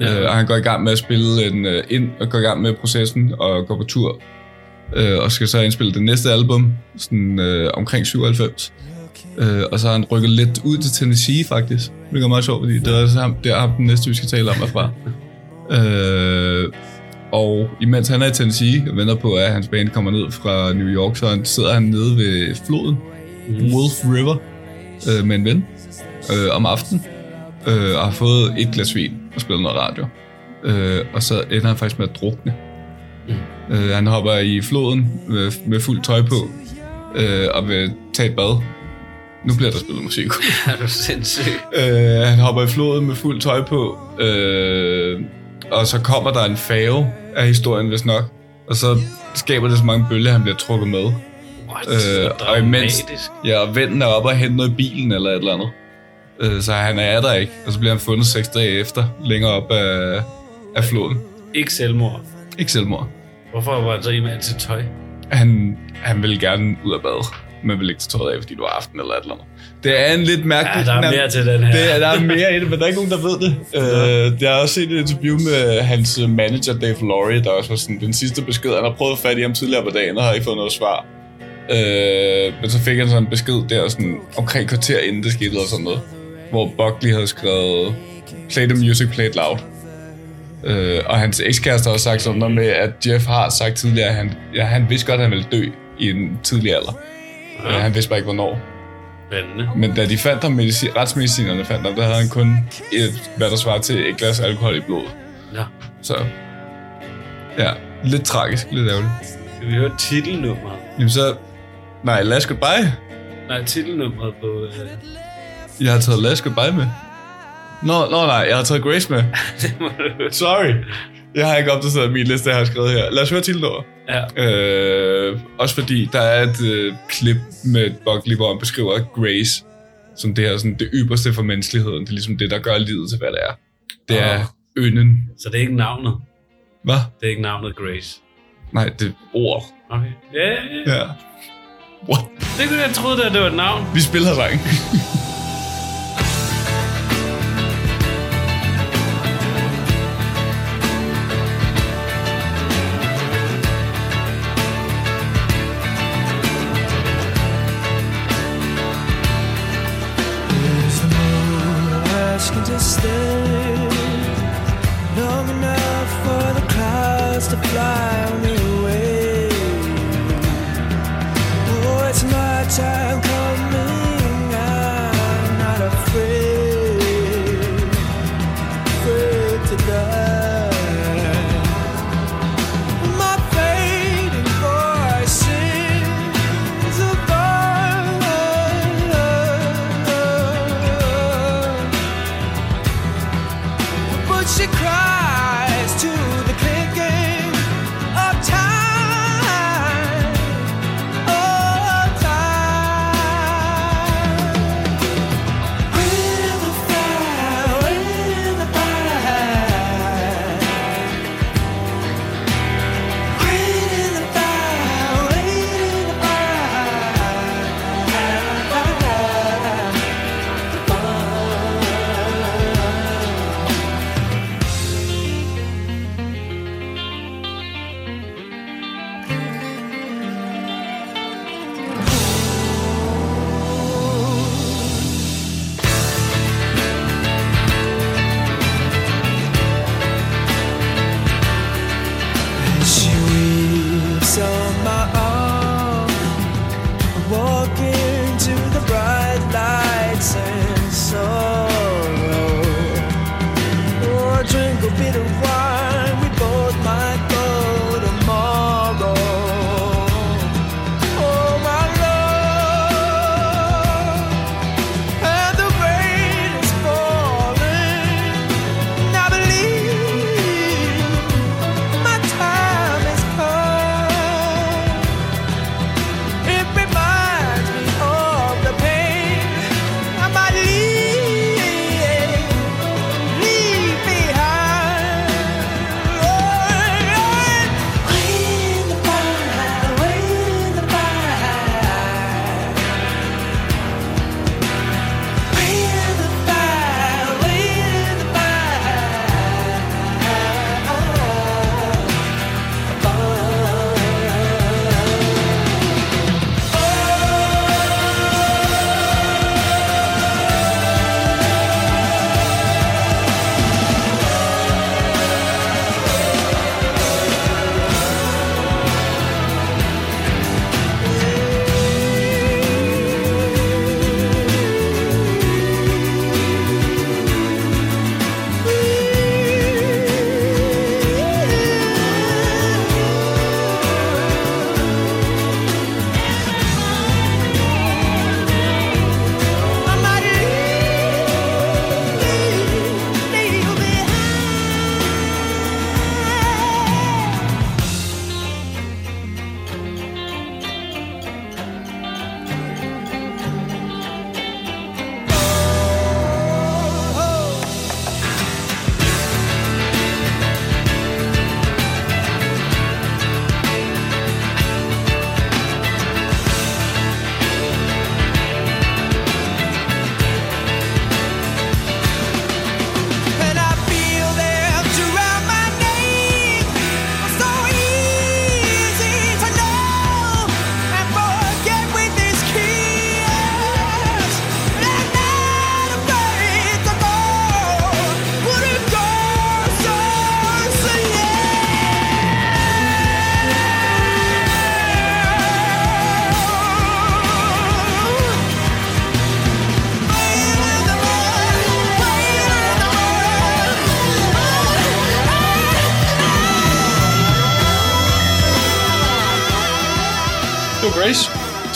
Ja. Øh, og han går i gang med at spille en, øh, ind, og går i gang med processen og går på tur. Øh, og skal så indspille det næste album, sådan øh, omkring 97. Øh, og så har han rykket lidt ud til Tennessee faktisk. Det er meget sjovt, fordi det er så ham, der ham den næste, vi skal tale om herfra. øh, og imens han er i Tennessee og venter på, at hans band kommer ned fra New York, så han, sidder han nede ved floden, Wolf River, øh, med en ven øh, om aftenen, øh, og har fået et glas vin og spiller noget radio. Øh, og så ender han faktisk med at drukne. Mm. Øh, han hopper i floden med, med fuld tøj på, øh, og vil tage et bad. Nu bliver der spillet musik. er du sindssyg. øh, han hopper i floden med fuld tøj på, øh, og så kommer der en fave af historien, hvis nok. Og så skaber det så mange bølger, han bliver trukket med. What? Øh, Øh, og imens, ja, og vennen er oppe og hente noget i bilen eller et eller andet. Øh, så han er der ikke, og så bliver han fundet seks dage efter, længere op af, af floden. Ikke selvmord. Ikke selvmord. Hvorfor var han så i med sit tøj? Han, han vil gerne ud af bad, men vil ikke tage tøjet af, fordi det var aften eller et eller andet. Det er en lidt mærkelig... Ja, der er mere til den her. Det, er- der er mere i det, men der er ikke nogen, der ved det. Øh, jeg har også set et interview med hans manager, Dave Laurie, der også var sådan, den sidste besked. Han har prøvet at fat i ham tidligere på dagen, og har ikke fået noget svar. Øh, men så fik han sådan en besked der, sådan, omkring kvarter inden det skete, eller sådan noget, hvor Buckley havde skrevet, play the music, play it loud. Øh, og hans ekskæreste har også sagt sådan noget med, at Jeff har sagt tidligere, at han, ja, han vidste godt, at han ville dø i en tidlig alder. Ja. Øh, han vidste bare ikke, hvornår. Spændende. Men da de fandt ham, medicin, retsmedicinerne fandt ham, der havde han kun et, hvad der svarer til et glas alkohol i blodet. Ja. Så ja, lidt tragisk, lidt ærgerligt. Skal vi høre titelnummeret? Jamen så, nej, Last Goodbye. Nej, titelnummeret på... Øh, Jeg har taget Last Goodbye med. Nå, nå nej, jeg har taget Grace med. Sorry. Jeg har ikke opdateret min liste, jeg har skrevet her. Lad os høre titelnummer. Ja. Øh, også fordi der er et øh, klip med Buckley, hvor han beskriver Grace som det her sådan det ypperste for menneskeligheden. Det er ligesom det, der gør livet til, hvad det er. Det er ynden. Så det er ikke navnet. Hvad? Det er ikke navnet Grace. Nej, det er ord. Okay. Ja. Ja. What? Det kunne jeg troede, at det var et navn. Vi spiller sang. stay long enough for the clouds to fly away?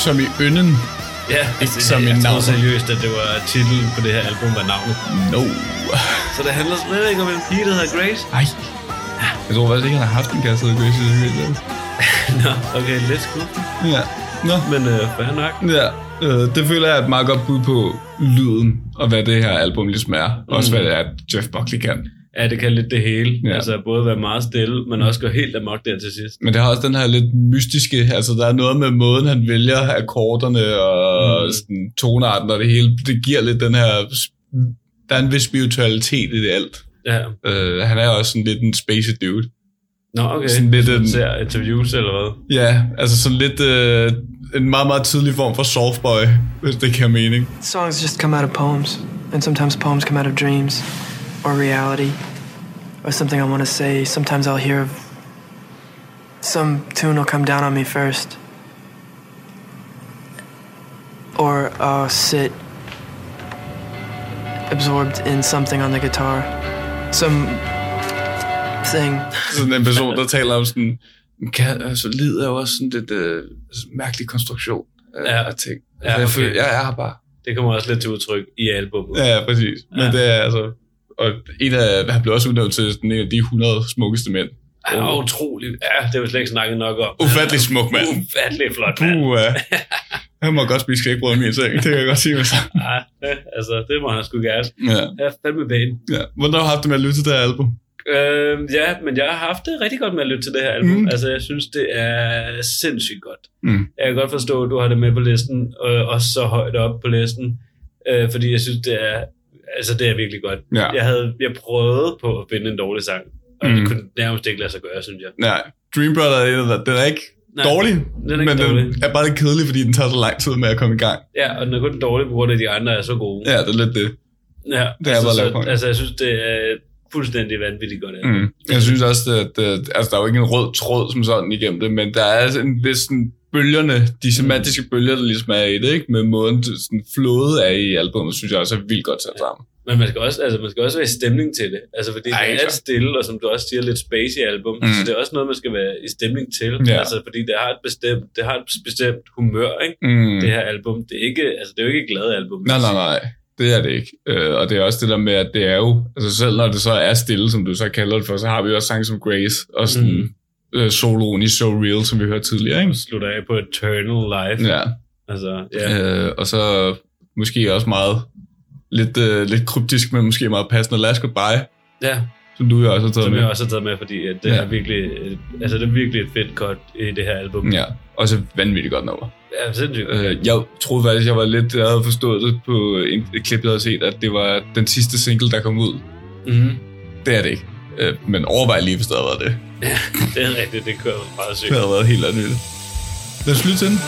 Som i ynden. Ja, altså, som jeg, en jeg seriøst, at det var titlen på det her album, var navnet. No. Så det handler slet ikke om en pige, der hedder Grace. Ej. Jeg tror faktisk ikke, han har haft en kæreste, der Grace i det hele taget. Nå, okay, lidt skuffende. Ja. Nå. Men øh, fair nok. Ja, øh, det føler jeg er et meget godt bud på lyden, og hvad det her album ligesom er. Mm. Også hvad det er, Jeff Buckley kan. Ja, det kan lidt det hele. Ja. Altså både være meget stille, men også gå helt amok der til sidst. Men det har også den her lidt mystiske, altså der er noget med måden, han vælger akkorderne og mm. sådan, tonarten og det hele. Det giver lidt den her, der er en vis spiritualitet i det alt. Ja. Øh, han er også sådan lidt en spacey dude. Nå, okay. Sådan lidt en- Ser interviews eller hvad? Ja, altså sådan lidt øh, en meget, meget tidlig form for softboy, hvis det giver mening. Songs just come out of poems, and sometimes poems come out of dreams or reality or something I want to say. Sometimes I'll hear some tune will come down on me first, or I'll sit absorbed in something on the guitar. Some thing. Sådan en person, der taler om sådan, kan, altså, lid er jo også sådan lidt øh, mærkelig konstruktion af, Ja. af ting. Ja, Altså, jeg, okay. føler, jeg er her bare. Det kommer også lidt til udtryk i albummet. Ja, ja, præcis. Men Ja. det er altså... Og en af, han blev også udnævnt til en af de 100 smukkeste mænd. Ja, utroligt. Ja, det har vi slet ikke snakket nok om. Ufattelig smuk mand. Ufattelig flot mand. Puh, ja. Han må godt spise skægbrød i min seng, det kan jeg godt sige med sig. Ja, ja, altså, det må han sgu gerne. Ja, Jeg er fandme bane. ja. Hvordan har du haft det med at lytte til det her album? Øh, ja, men jeg har haft det rigtig godt med at lytte til det her album. Mm. Mm. Altså, jeg synes, det er sindssygt godt. Mm. Jeg kan godt forstå, at du har det med på listen, og også så højt op på listen, øh, fordi jeg synes, det er, altså, det er virkelig godt. Ja. Jeg, havde, jeg prøvede på at finde en dårlig sang, og mm. Det kunne nærmest ikke lade sig gøre, synes jeg. Nej, Dream Brother er en af der- den er ikke Nej, dårlig, den er ikke men dårlig. den er bare lidt kedelig, fordi den tager så lang tid med at komme i gang. Ja, og den er kun dårlig på grund af, de andre er så gode. Ja, det er lidt det. Ja, Det er altså, bare så, altså, jeg synes, det er fuldstændig vanvittigt godt. Mm. Jeg synes også, at, at altså, der er jo ikke en rød tråd som sådan igennem det, men der er en vis sådan, bølgerne, de semantiske bølger, der ligesom er i det, ikke? med måden sådan, flowet er i albumet, synes jeg også er vildt godt sat sammen. Men man skal, også, altså, man skal også være i stemning til det. Altså, fordi Ej, det er klart. et stille, og som du også siger, lidt spacey album. Mm. Mm. Så det er også noget, man skal være i stemning til. Ja. Altså, fordi det har et bestemt, det har et bestemt humør, ikke? Mm. Det her album. Det er, ikke, altså, det er jo ikke et glad album. Nej, nej, nej. Det er det ikke. Øh, og det er også det der med, at det er jo, altså selv når det så er stille, som du så kalder det for, så har vi også sange som Grace, og sådan mm. Øh, soloen i So Real, som vi hørte tidligere, ikke? Slutter af på Eternal Life. Ja. Altså, ja. Øh, og så måske også meget lidt, øh, lidt kryptisk, men måske meget passende Last Goodbye, ja. som du jo også har taget Som med. jeg også har taget med, fordi at det Ja. er virkelig, øh, altså det er virkelig et fedt cut i det her album. Ja, også et vanvittigt godt nummer. Ja, sindssygt. Øh, jeg troede faktisk, jeg var lidt, jeg havde forstået det på en, et klip, jeg havde set, at det var den sidste single, der kom ud. Mm-hmm. Det er det ikke. Øh, men overvej lige, hvis det havde været det. Det er rigtigt, det kører meget sygt. Det havde været helt andet. Lad os lytte til den.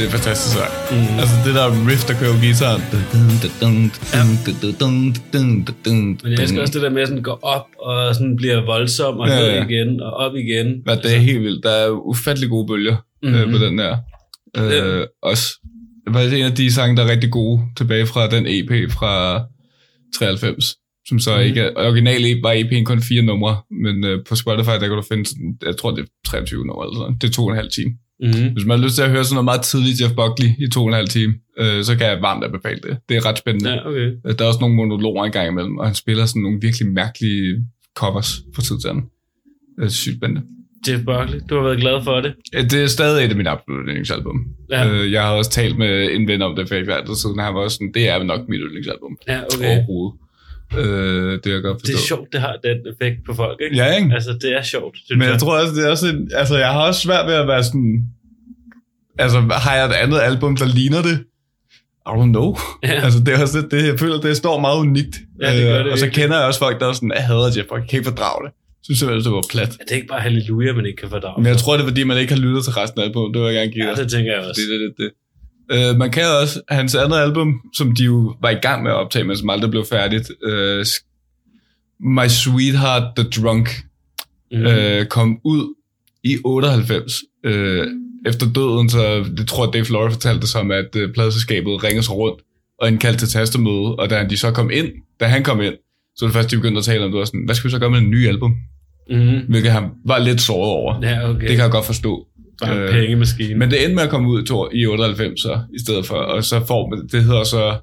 Fuldstændig fantastisk sang. Mm. Altså det der riff, der kører på gitaren. Men jeg elsker også det der med, at sådan går op og sådan bliver voldsom og Ja, ned ja. igen og op igen. Ja, det er helt vildt. Der er ufattelig gode bølger mm-hmm. øh, på den der. Øh, Ja. også. Det var en af de sange, der er rigtig gode tilbage fra den EP fra 93. Som så mm. ikke er, original EP var EP'en kun fire numre, men øh, på Spotify, der kan du finde, sådan, jeg tror det er 23 numre eller sådan. Det er to og en halv time. Mm-hmm. Hvis man har lyst til at høre sådan noget meget tidligt Jeff Buckley i to og en halv time, øh, så kan jeg varmt anbefale det. Det er ret spændende. Ja, okay. Øh, Der er også nogle monologer en gang imellem, og han spiller sådan nogle virkelig mærkelige covers for tid til anden. Det er sygt spændende. Jeff Buckley, du har været glad for det. Øh, Det er stadig et af mine absolutte yndlingsalbum. Ja. Øh, jeg har også talt med en ven om det for altid siden, og han var også sådan, det er nok mit yndlingsalbum Ja, okay. overhovedet. Øh, det er jeg godt forstå. Det er sjovt, det har den effekt på folk, ikke? Ja, ikke? Altså, det er sjovt, synes Men jeg tror også, det er også en, altså jeg har også svært ved at være sådan, altså har jeg et andet album, der ligner det? I don't know. Ja. Altså det er også det, det, jeg føler, det står meget unikt. Ja, det gør Øh, det Og så kender jeg også folk, der er sådan, jeg hader Jeff, jeg kan ikke fordrage det. Jeg synes simpelthen, det var plat. Er det ikke bare halleluja, man ikke kan fordrage? Men jeg tror, det er fordi, man ikke har lyttet til resten af albumet. Det vil jeg gerne give Ja, det tænker jeg også. Det, det, det, det. Øh, man kan også, hans andet album, som de jo var i gang med at optage, men som aldrig blev færdigt, øh, My Sweetheart The Drunk, Mm. øh, kom ud i 98. Øh, efter døden, så det tror jeg, Dave Laurie fortalte det som, at øh, pladeselskabet ringede sig rundt og indkaldte til tastemøde, og da de så kom ind, da han kom ind, så var det først, de begyndte at tale om, det var sådan, hvad skal vi så gøre med en ny album? Mm. Hvilket han var lidt såret over. Ja, okay. Det kan jeg godt forstå. En Øh, pengemaskine. Men det endte med at komme ud to- i 98 så, i stedet for, og så får man, det hedder så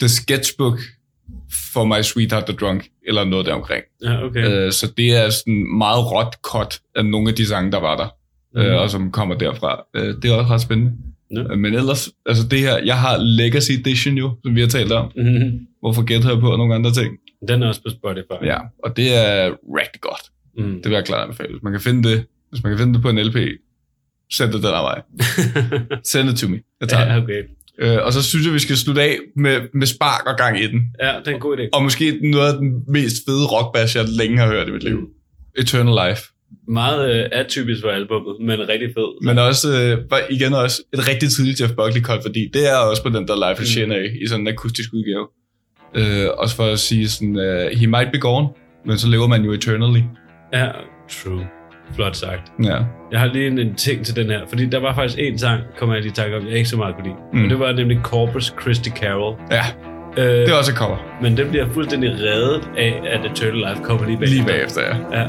The Sketchbook for My Sweetheart the Drunk, eller noget deromkring. Ja, okay. Øh, så det er sådan meget råt cut af nogle af de sange, der var der, Mhm. øh, og som kommer derfra. Øh, det er også ret spændende. Ja. Øh, Men ellers, altså det her, jeg har Legacy Edition jo, som vi har talt om. Mm. Hvorfor gætte her på og nogle andre ting. Den er også på Spotify. Ja, og det er rigtig godt. Mm. Det vil jeg klart anbefale. Hvis man kan finde det, hvis man kan finde det på en LP, send det den af vej. Send it to me. Jeg tager ja, okay. Øh, og så synes jeg, vi skal slutte af med, med spark og gang i den. Ja, det er en god idé. Og måske noget af den mest fede rockbass, jeg længe har hørt i mit liv. Eternal Life. Meget øh, atypisk for albummet, men rigtig fed. Men også, øh, igen også et rigtig tidligt Jeff Buckley cut, fordi det er også på den der Life Mm. mm. i sådan en akustisk udgave. Øh, også for at sige sådan, uh, he might be gone, men så lever man jo eternally. Ja, true. Flot sagt. Ja. Jeg har lige en, en ting til den her, fordi der var faktisk en sang, kommer jeg lige i tanke om, jeg ikke så meget kunne lide. Mm. Men det var nemlig Corpus Christi Carol. ja, Øh, det er også et cover. Men den bliver fuldstændig reddet af, at Eternal Life kommer lige bag. Lige bagefter, ja. Ja.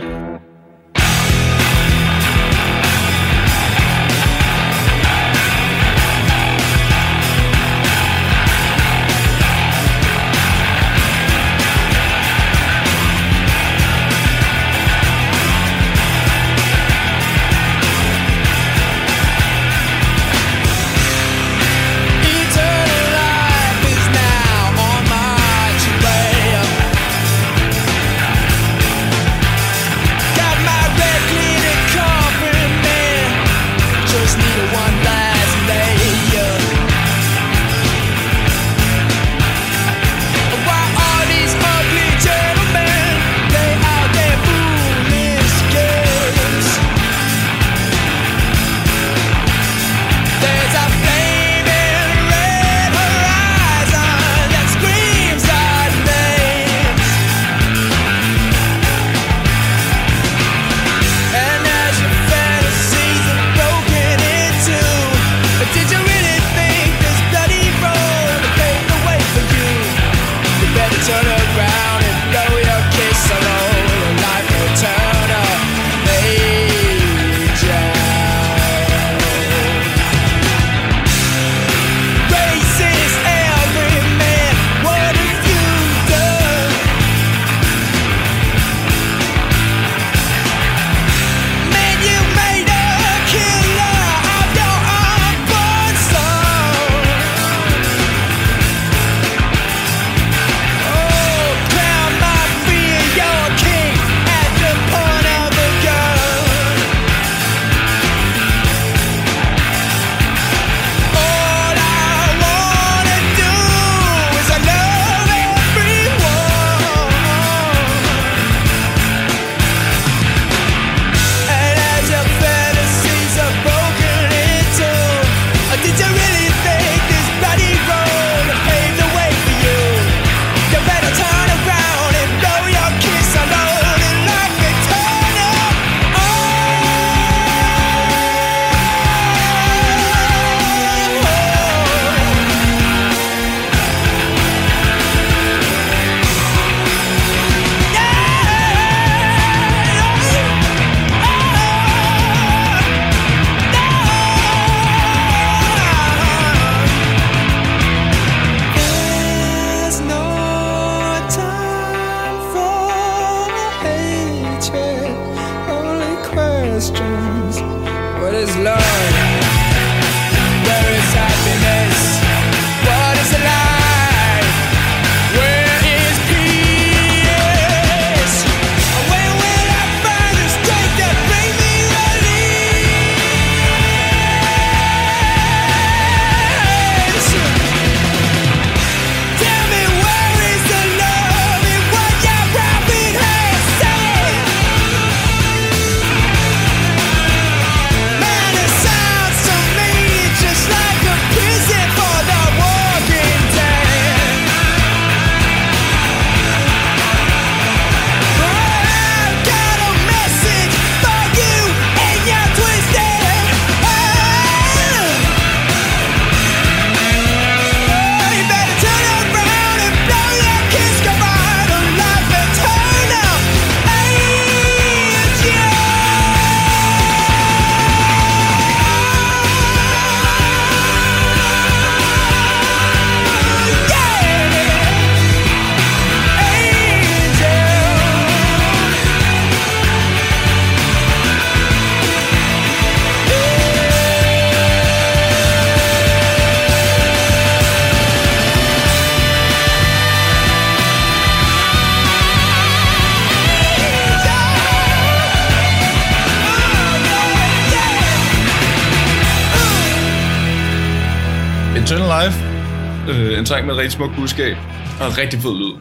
Sang med et rigtig smukt budskab. Og en rigtig fed lyd.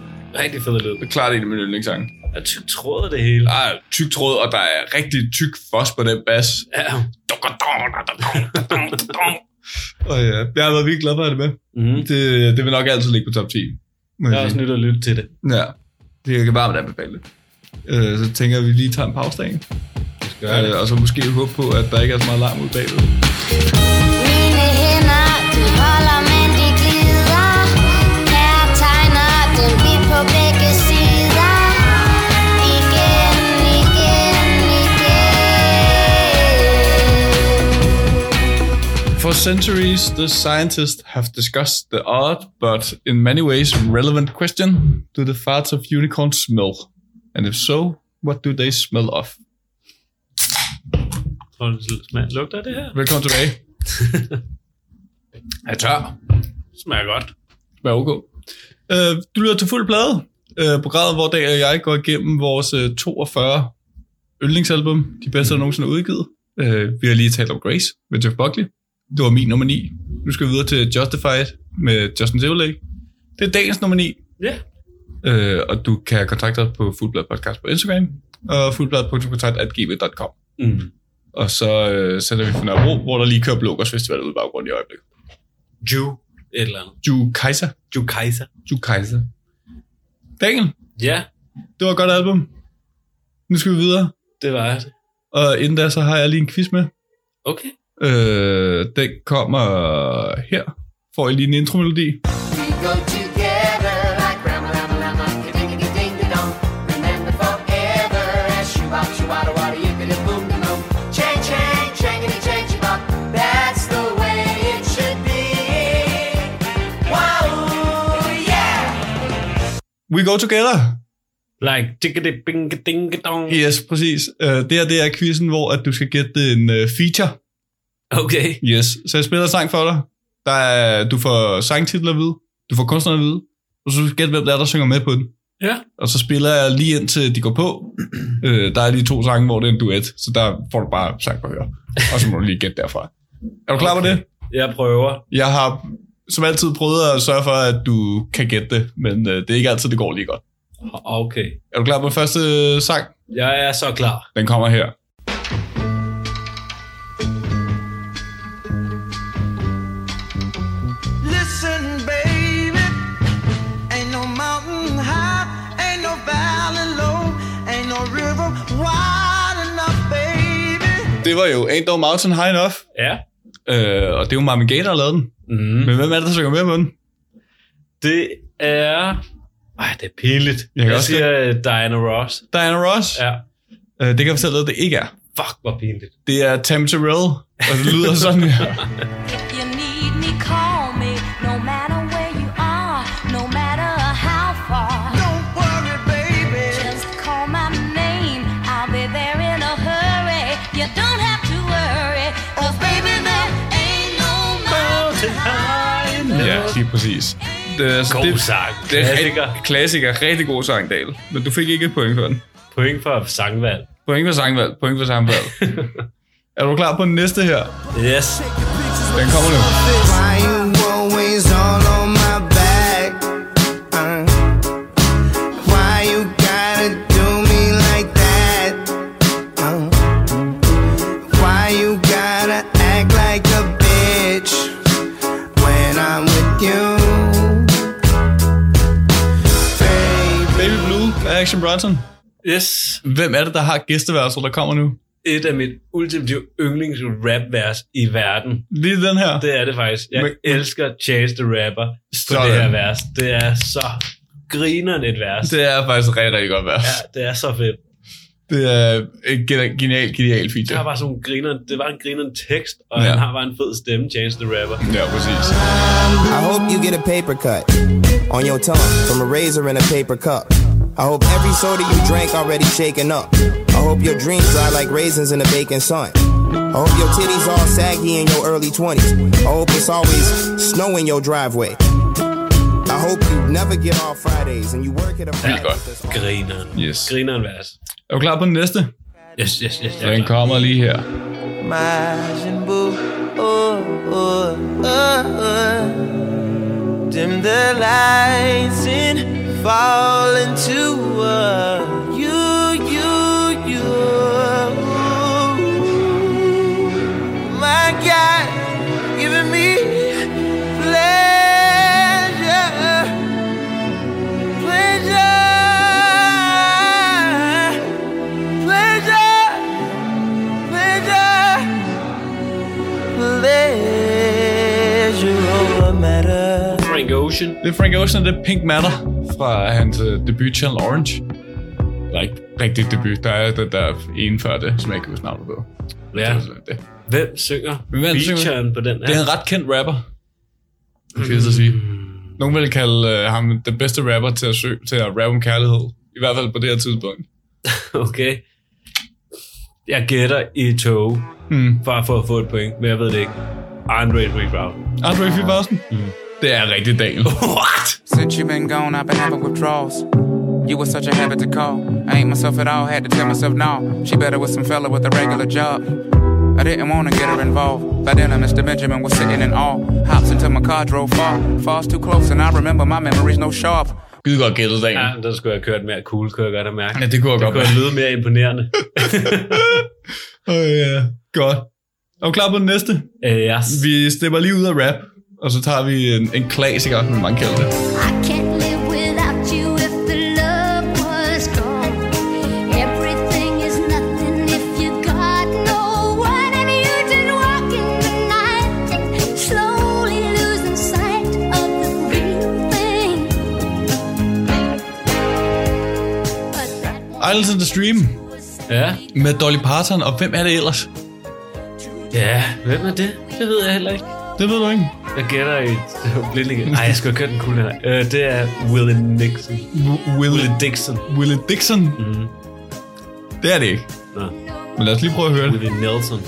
Rigtig fed lyd. Det er klart en af mine yndlingssange. Jeg tyk tråd det hele. Er tyk tråd, og der er rigtig tyk fos på den bas. Ja. Og ja, jeg har været virkelig glad for at have det med. Mm. Det, det vil nok altid ligge på top 10. må Jeg er også nyt at lytte til det. Ja, det kan varmt anbefale det. Øh, så tænker vi lige tager en pause. Gør det. Øh, og så måske håbe på, at der ikke er så meget larm ud bagved. For centuries, the scientists have discussed the odd, but in many ways relevant question, do the farts of unicorns smell? And if so, what do they smell of? Tror du, det smager- lugter det her? Velkommen tilbage. jeg er tør. smager godt. Vær ok. Øh, du lytter til fuld plade. Øh, programmet, hvor Dag og jeg går igennem vores øh, 42 yndlingsalbum, de bedste, der nogensinde er udgivet. Øh, vi har lige talt om Grace med Jeff Buckley. Det var min nummer 9. Nu skal vi videre til Justified med Justin Timberlake. Det er dagens nummer 9. Ja. Øh, og du kan kontakte os på Fuldblad Podcast på Instagram og fuldblad.kontakt.gmail.com. Mm. Og så øh, sender vi for Nørrebro, hvor der lige kører Blågårds Festival ud i baggrunden i øjeblikket. Ju. Et eller andet. Ju Kaiser. Ju Kaiser. Ju Kaiser. Daniel, Ja, det var et godt album. Nu skal vi videre. det var det. Og inden da, så har jeg lige en quiz med. Okay. Øh, den kommer her. Får I lige en intromelodi. We go together like tikkede bing ding dong. Yes, præcis. Øh, det her, det er quizzen, hvor at du skal gætte en øh, feature. Okay. Yes. Så jeg spiller sang for dig. Der er, du får sangtitler at vide. Du får kunstnere at vide. Og så gætte, hvem der er, der synger med på den. Ja. Og så spiller jeg lige indtil de går på. øh, der er lige to sange, hvor det er en duet. Så der får du bare sang på at høre. Og så må du lige gætte derfra. Er du klar på Okay. det? Jeg prøver. Jeg har som altid prøvet at sørge for, at du kan gætte det. Men øh, det er ikke altid, det går lige godt. Okay. Er du klar på første øh, sang? Jeg er så klar. Den kommer her. Det var jo Ain't No Mountain High Enough. Ja. Øh, og det er jo Marvin Gaye, der har lavet den. Mm. Men hvem er det, der synger med på den? Det er... Ej, det er pinligt. Jeg Jeg, også siger Diana Ross. Diana Ross. Ja. Øh, det kan jeg fortælle dig, det ikke er. Fuck, hvor pinligt. Det er Tammy Terrell, og det lyder sådan her. lige præcis. Det er, altså, God det, sang. det er Klassiker. rigtig- klassiker. Rigtig god sang, Dahl. Men du fik ikke et point for den. Point for sangvalg. Point for sangvalg. Point for sangvalg. er du klar på den næste her? Yes. Den kommer nu. Action Bronson. Yes. Hvem er det, der har gæsteværelser, der kommer nu? Et af mit ultimative yndlings rap-vers i verden. Lige den her. Det er det faktisk. Jeg Men- elsker Chase the Rapper på Sådan. det her vers. Det er så grineren et vers. Det er faktisk rigtig, rigtig godt vers. Ja, det er så fedt. Det er et genial, genial, genial Det feature. har bare sådan en grineren, det var en grineren tekst, og Ja. han har bare en fed stemme, Chance the Rapper. Ja, præcis. I hope you get a paper cut on your tongue from a razor in a paper cup. I hope every soda you drank already shaken up. I hope your dreams dry like raisins in the baking sun. I hope your titties all saggy in your early 20s. I hope it's always snow in your driveway. I hope you never get off Fridays and you work at a Vildt godt. Grineren. Yes. Grineren vers. Er du klar på den næste? Yes, yes, yes. jeg Den kommer lige her. Majin Buu, oh, dim the lights and fall into uh, you, you, you. My God, giving me pleasure, pleasure, pleasure, pleasure, pleasure over matter. Frank Ocean. Er Frank Ocean det er Pink Matter fra hans uh, debut Channel Orange. Eller ikke rigtig debut, der er den der ene før det, som jeg ikke kan huske navnet på. Ja. Det, det. Hvem synger Hvem featuren på den her? det er en ret kendt rapper. Kan jeg så sige. Nogen vil kalde uh, ham den bedste rapper til at, søge, til at rappe om kærlighed. I hvert fald på det her tidspunkt. Okay. Jeg gætter i tog, Mm. bare for at få et point, men jeg ved det ikke. Andre 3000. Andre 3000? Mm. Det er rigtig Daniel. What? Since you've been gone, I've been having withdrawals. You were such a habit to call. I ain't myself at all, had to tell myself no. She better with some fella with a regular job. I didn't wanna get her involved. By then, I Mr. Benjamin was sitting in awe. Hops into my car, drove far. Falls too close, and I remember my memories no sharp. Skide godt gættet, Daniel. Ja, der skulle jeg have kørt mere cool, kunne jeg godt have mærket. Ja, det kunne jeg det godt kunne lyde mere imponerende. Åh ja, godt. Er du klar på den næste? uh, yes. Vi stepper lige ud af rap, og så tager vi en, en klassiker, som man kalder det. I can't live without you if the love was gone. Everything is nothing if you got no one and you just walk in the night, slowly losing sight of the real thing. But that Islands in the Stream Ja. med Dolly Parton, og hvem er det ellers? Ja, hvem er det? Det ved jeg heller ikke. Det ved du ikke. Jeg gætter i blinding. Nej, jeg skulle have kørt den cool her. Uh, det er Willie Nixon. Willie, Willie Dixon. Willie Dixon? Mm. Det er det ikke. Nå. Men lad os lige prøve at høre det. Willie Nelson.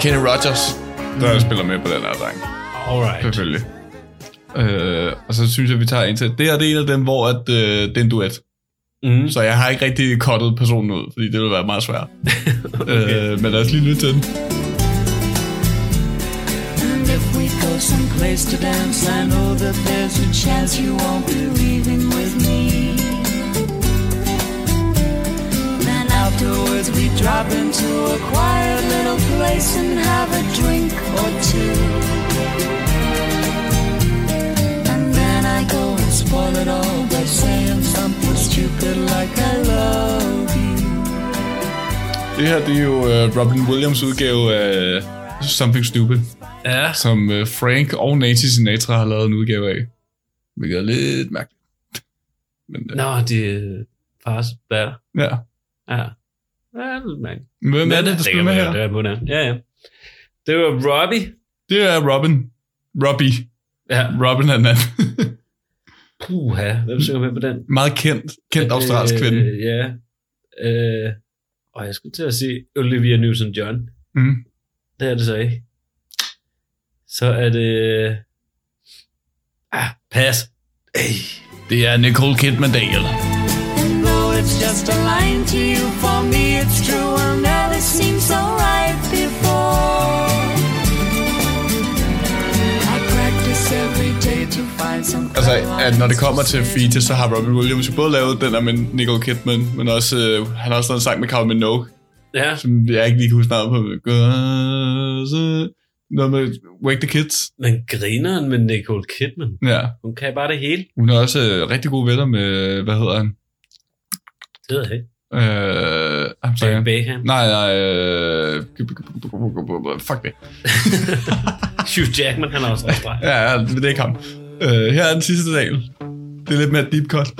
Kenny Rogers, der spiller med på den her sang. Alright. Selvfølgelig. Øh, og så synes jeg, vi tager en til. Det her det er en af dem, hvor at, øh, det er en duet. Mm. Så jeg har ikke rigtig kottet personen ud, fordi det vil være meget svært. okay. øh, men lad os lige lytte til den. Someplace to dance, I know that there's a chance you won't be leaving with me. Afterwards we drop into a quiet little place and have a drink or two. And then I go and spoil it all by saying something stupid like I love you. Det her det er jo uh, Robin Williams udgave af Something Stupid, Ja. som uh, Frank og Nancy Sinatra har lavet en udgave af. Hvilket er lidt mærkeligt. Men, uh, Nå, de er fars datter. ja. Ja. Ja, er. Hvem er det, der spiller med her? Det er. Ja, ja. Det var Robbie. Det er Robin. Robbie. Ja. Robin er den anden. Puha, hvem synger med på den? Meget kendt. Kendt australsk kvinde. Øh, ja. Øh, og jeg skulle til at sige Olivia Newton-John. Mm. Det er det så ikke. Så er det... Ah, pas. Ej. Det er Nicole Kidman Daniel. Just a line to you, for me it's true. I'll never seem so right before. I practice every day to find some Altså, at når det kommer til feature, så har Robin Williams jo både lavet den der med Nicole Kidman, men også, øh, han har også lavet en sang med Carl Minogue, Ja, som jeg ikke lige kan huske navnet på. Noget med Wake the Kids. men grineren med Nicole Kidman. Ja. Hun kan bare det hele. Hun er også øh, rigtig gode venner med, hvad hedder han? Det ved jeg ikke. Øh, I'm sorry. Beckham. Nej, nej, øh, fuck det. Hugh Jackman, han er også rigtig Ja, ja, det det er ikke ham. Øh, her er den sidste del. Det er lidt mere deep cut.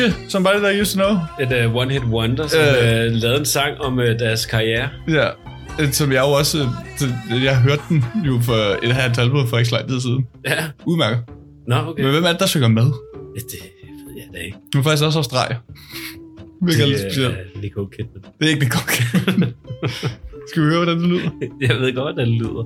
Gucci, somebody that used to know. Et uh, one-hit wonder, som Øh. uh, lavede en sang om uh, deres karriere. Ja, øh, som jeg jo også... øh, det- Jeg hørte den jo for et halvt album for ikke så lang tid siden. Ja. Udmærket. Nå, okay. Men hvem er det, der synger med? Det ved jeg da ikke. Nu er faktisk også Australier. Hvilket er lidt specielt. Det er Nicole Kidman. Det er ikke det godt. Skal vi høre, hvordan det lyder? Jeg ved godt, hvordan det lyder.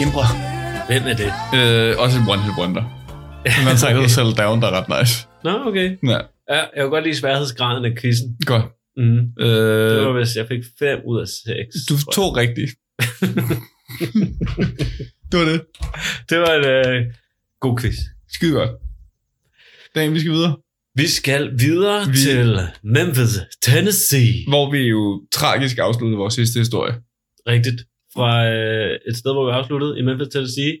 Kimbra. Hvem er det? Øh, også en one hit wonder. En anden sang, der hedder Settle Down, der er ret nice. Nå, okay. Ja, Ja, jeg kunne godt lide sværhedsgraden af quizzen. godt. Mm. Øh, Det var, hvis jeg fik 5 ud af 6. du tog rigtigt. det var det. Det var en øh, god quiz. Skide godt. Dan, vi skal videre. Vi skal videre Vi- vi... til Memphis, Tennessee. Hvor vi jo tragisk afsluttede vores sidste historie. Rigtigt. Fra øh, et sted, hvor vi afsluttede i Memphis, Tennessee.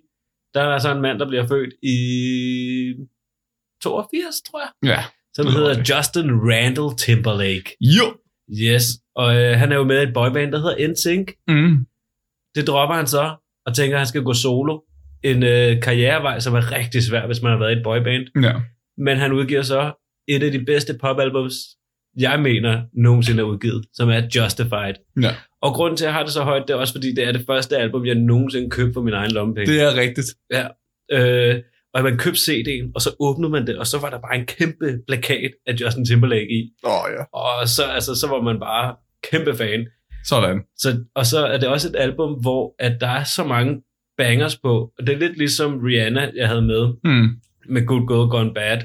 Der er så en mand, der bliver født i 82, tror jeg. Ja. Som Det hedder rigtigt. Justin Randall Timberlake. Jo. Yes. Og øh, han er jo med i et boyband, der hedder NSYNC. Mm. Det dropper han så, og tænker, at han skal gå solo. En øh, karrierevej, som er rigtig svær, hvis man har været i et boyband. Ja. Men han udgiver så et af de bedste popalbums, jeg mener nogensinde er udgivet, som er Justified. Ja. Og grunden til, at jeg har det så højt, det er også fordi, det er det første album, jeg nogensinde købte for min egen lommepenge. Det er rigtigt. Ja. Øh, og man købte CD'en, og så åbnede man det, og så var der bare en kæmpe plakat af Justin Timberlake i. Åh oh, ja. Og så, altså, så var man bare kæmpe fan. Sådan. Så, og så er det også et album, hvor at der er så mange bangers på. Og det er lidt ligesom Rihanna, jeg havde med, Mm. med Good Girl Gone Bad.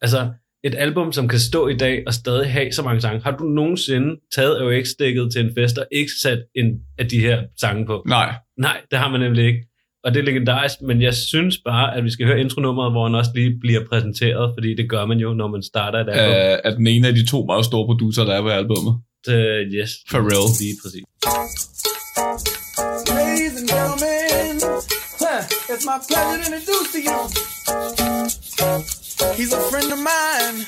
Altså, et album, som kan stå i dag og stadig have så mange sange. Har du nogensinde taget AUX-stikket til en fest og ikke sat en af de her sange på? Nej. Nej, det har man nemlig ikke. Og det er legendarisk, men jeg synes bare, at vi skal høre intronummeret, hvor han også lige bliver præsenteret, fordi det gør man jo, når man starter et album. Uh, er den ene af de to meget store producer, der er på albummet. Uh, yes. Pharrell. Lige præcis. Ladies and gentlemen, it's my pleasure to introduce to you. He's a friend of mine.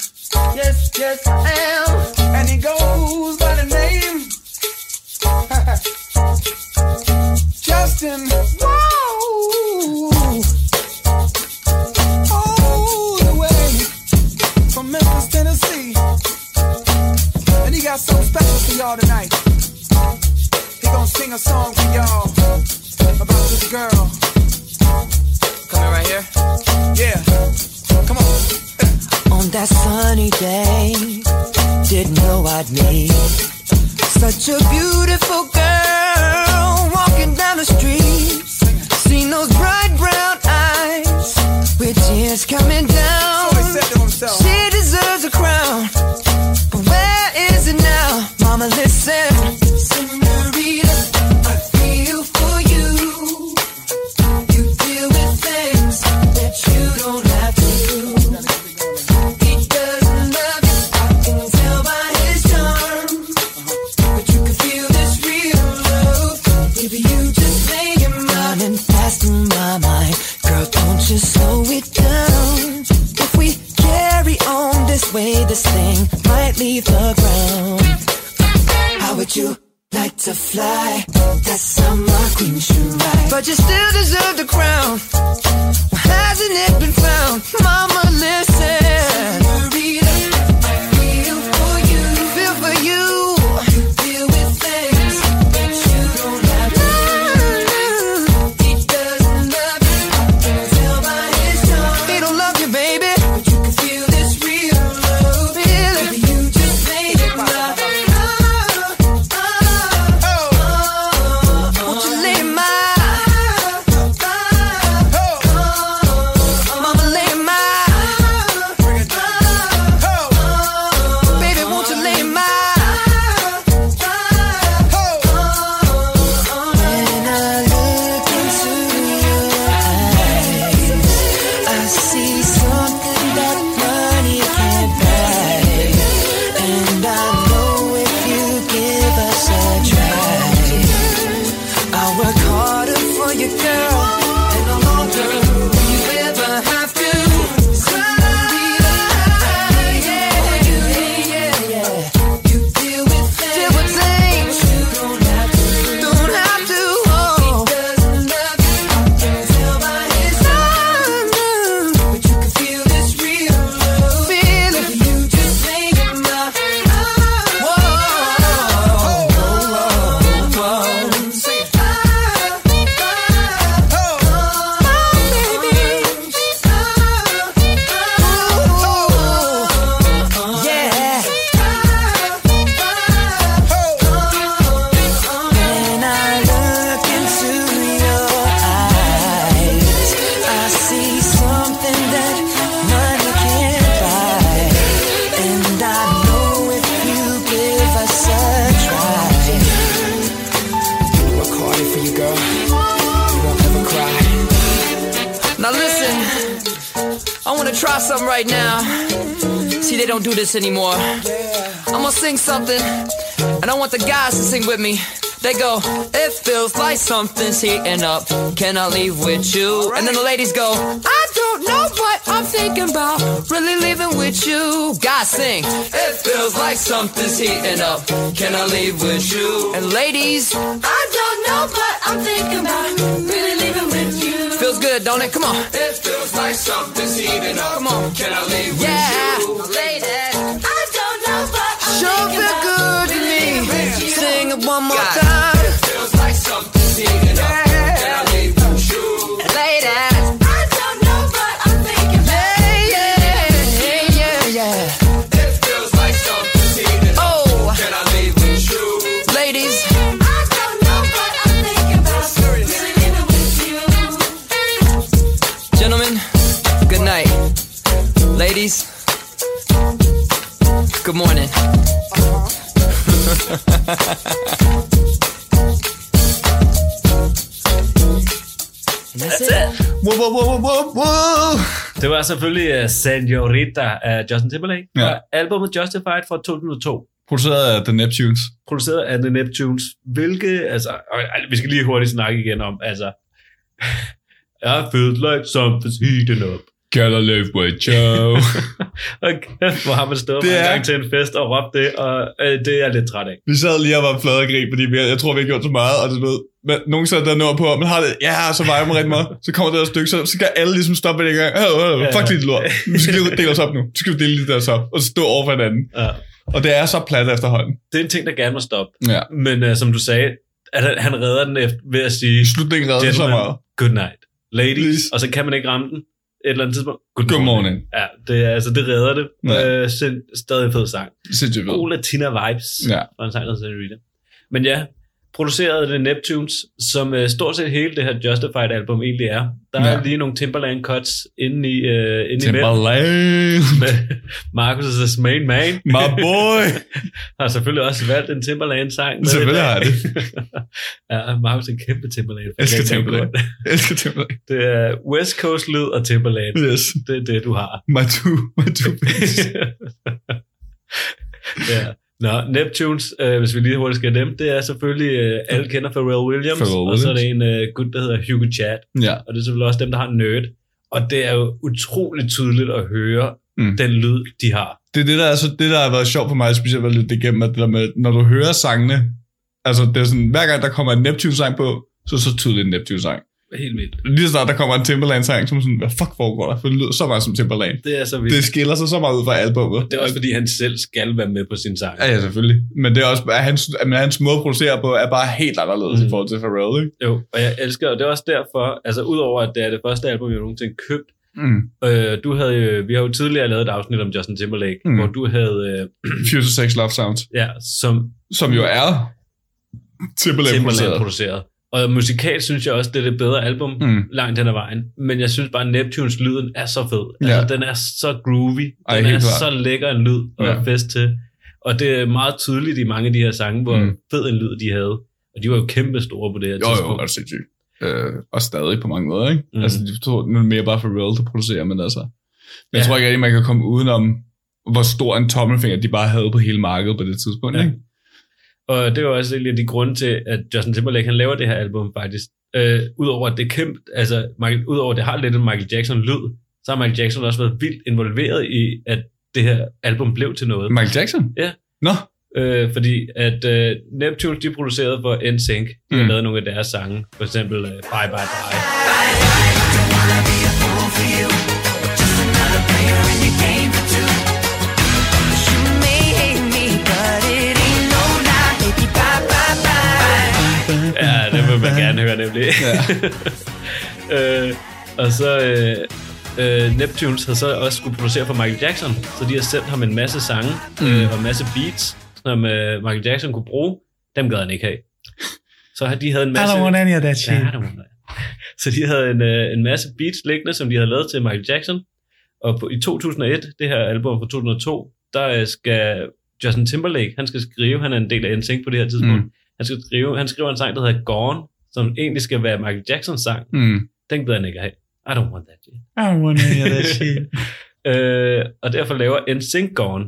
Yes, yes, I am. And he goes by the name Justin. Whoa. All the way from Memphis, Tennessee. And he got something special for y'all tonight. He gonna sing a song for y'all about this girl. Coming right here? Yeah. Come on. On that sunny day, didn't know I'd meet such a beautiful girl walking down the street. Seen those bright brown eyes with tears coming down. Might leave the ground. How would you like to fly? That summer queen should ride. But you still deserve the crown. Hasn't it been something right now. See, they don't do this anymore. I'm gonna sing something, and I want the guys to sing with me. They go, it feels like something's heating up. Can I leave with you? And then the ladies go, I don't know, what I'm thinking about really leaving with you. Guys sing, it feels like something's heating up. Can I leave with you? And ladies, I don't know, but I'm thinking about really leaving with you. Feels good, don't it? Come on. It feels like something's heating up. Come on. Can I leave with yeah. you? Ladies, I don't know, but I'm sure feel good to me. Sing it one more time. That's it. Wow, wow, wow, wow, wow. Det var selvfølgelig uh, Senorita af Justin Timberlake. Ja. Albumet Justified fra 2002. Produceret af The Neptunes. Produceret af The Neptunes. Hvilke, altså, altså, vi skal lige hurtigt snakke igen om, altså, I feel like something's heating up. I live with you? Og kæft, hvor har man stået Det en er- gang til en fest og råbt det, og øh, det er jeg lidt træt af. Vi sad lige og var flade og grin, fordi vi, jeg tror, vi har gjort så meget, og det ved, men nogen sætter der noget på, man har det, ja, så vejer man rigtig meget. Så kommer det der stykke, så, så skal alle ligesom stoppe det i gang. Øh, øh, Ja. fuck dit lort. Nu skal vi dele os op nu. Nu skal vi dele det der op, og så stå over for hinanden. Ja. Og det er så plat efterhånden. Det er en ting, der gerne må stoppe. Ja. Men uh, som du sagde, at han, han redder den efter, ved at sige, Slutningen redder så meget. good night. Ladies, Please. og så kan man ikke ramme den et eller andet tidspunkt. Good, morning. Ja, det, er, altså, det redder det. Ja. Øh, sind, stadig fed sang. Sindssygt ved. God Latina vibes. Ja. Og en sang, der Senorita. Men ja, produceret det Neptunes, som uh, stort set hele det her Justified album egentlig er. Der er Ja. lige nogle Timberland cuts inde i, uh, inde i. Timberland. med Marcus' main man. My boy. har selvfølgelig også valgt en Timberland-sang. Selvfølgelig i har jeg det. ja, Marcus er en kæmpe Timberland. Elsker Timberland. Elsker Timberland. Det er West Coast lyd og Timberland. Yes. Det er det, du har. My two, my two ja. Nå, Neptunes, øh, hvis vi lige hurtigt skal dem, det er selvfølgelig, øh, alle kender Pharrell Williams, Pharrell og så er det Williams. en øh, gut, der hedder Hugo Chad, Ja. og det er selvfølgelig også dem, der har Nerd. Og det er jo utroligt tydeligt at høre Mm. den lyd, de har. Det er det, der, er så, det, der har været sjovt for mig, specielt at lytte igennem, at det der med, når du hører sangene, altså det er sådan, hver gang der kommer en Neptune-sang på, så så tydeligt en Neptune-sang. Helt vildt. Lige så snart der kommer en Timberland-sang, som sådan, hvad fuck foregår der? For det lyder så meget som Timberland. Det er så vildt. Det skiller sig så meget ud fra albumet. Det er også fordi, han selv skal være med på sin sang. Ja, ja, selvfølgelig. Men det er også, at hans, at hans måde at producere på, er bare helt anderledes mm. i forhold til Pharrell, ikke? Jo, og jeg elsker, og det er også derfor, altså udover at det er det første album, jeg nogensinde købt, Mm. øh, du havde vi har jo tidligere lavet et afsnit om Justin Timberlake, Mm. hvor du havde, øh, Future Sex Love Sounds, ja, som som jo er Timberland, Timberland produceret. produceret. Og musikalt synes jeg også, det er det bedre album Mm. langt hen ad vejen. Men jeg synes bare, at Neptunes lyden er så fed. Ja. Altså, den er så groovy. Ej, Den helt er klart. så lækker en lyd at Ja. ja. fest til. Og det er meget tydeligt i mange af de her sange, hvor Mm. fed en lyd de havde. Og de var jo kæmpe store på det her Jo, jo, tidspunkt. er det sindssygt. Øh, og stadig på mange måder, ikke? Mm. Altså, de tror, nu er det mere bare Pharrell, der producerer, men altså... Men jeg Ja. tror ikke rigtig, man kan komme udenom, hvor stor en tommelfinger de bare havde på hele markedet på det tidspunkt, Ja. ikke? Og det var også en af de grunde til, at Justin Timberlake han laver det her album faktisk. Øh, Udover at det kæmpe, altså Michael, udover at det har lidt en Michael Jackson lyd, så har Michael Jackson også været vildt involveret i, at det her album blev til noget. Michael Jackson? Ja. Nå, Øh, fordi at øh, Neptunes, de producerede for NSYNC. De har Mm. lavet nogle af deres sange. For eksempel øh, Bye Bye Bye. Ja, det man gerne høre nemlig. øh, og så øh, øh, Neptunes havde så også skulle producere for Michael Jackson, så de har sendt ham en masse sange mm. øh, og en masse beats, som øh, Michael Jackson kunne bruge. Dem gad han ikke have. Så de havde en masse... any of that Ja, I don't want that. Så de havde en, øh, en masse beats liggende, som de havde lavet til Michael Jackson. Og på, i 2001, det her album fra 2002, der øh, skal Justin Timberlake, han skal skrive, han er en del af NSYNC på det her tidspunkt, Mm. han skal skrive, han skriver en sang, der hedder Gone, som egentlig skal være Michael Jacksons sang. Mm. Den gider han ikke have. I don't want that shit. I wanna hear that shit. Øh, og derfor laver NSYNC Gone.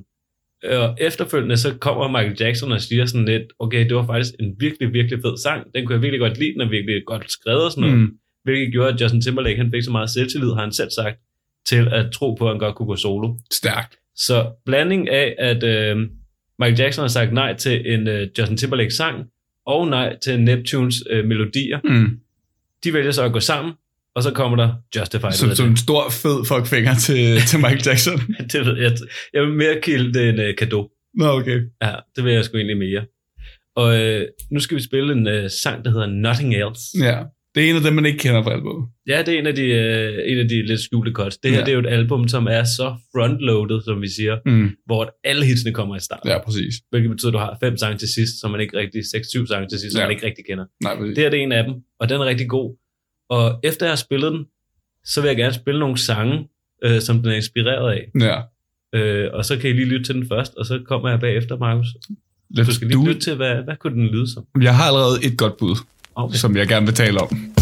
Og efterfølgende så kommer Michael Jackson og siger sådan lidt, okay, det var faktisk en virkelig, virkelig fed sang. Den kunne jeg virkelig godt lide, den er virkelig godt skrevet og sådan noget. Mm. Hvilket gjorde, at Justin Timberlake han fik så meget selvtillid, har han selv sagt, til at tro på, at han godt kunne gå solo. Stærkt. Så blanding af, at øh, Michael Jackson har sagt nej til en øh, Justin Timberlake sang, og nej til Neptunes øh, melodier, Mm. de vælger så at gå sammen, og så kommer der Justified. Som, som en stor, fed fuckfinger til, til Michael Jackson. det ved jeg. Jeg vil mere kalde det en øh, kado. Nå, okay. Ja, det vil jeg sgu egentlig mere. Og øh, nu skal vi spille en øh, sang, der hedder Nothing Else. Ja. Det er en af dem, man ikke kender fra albumet. Ja, det er en af de, øh, en af de lidt skjulte cuts. Det her Ja. det er jo et album, som er så frontloaded, som vi siger, Mm. hvor alle hitsene kommer i starten. Ja, præcis. Hvilket betyder, at du har fem sange til sidst, som man ikke rigtig, seks, syv sange til sidst, som Ja. man ikke rigtig kender. Nej, præcis. Det her det er en af dem, og den er rigtig god. Og efter jeg har spillet den, så vil jeg gerne spille nogle sange, øh, som den er inspireret af. Ja. Øh, og så kan I lige lytte til den først, og så kommer jeg bagefter, Markus. Let's Du skal lige lytte til, hvad, hvad kunne den lyde som? Jeg har allerede et godt bud som jeg gerne vil tale om.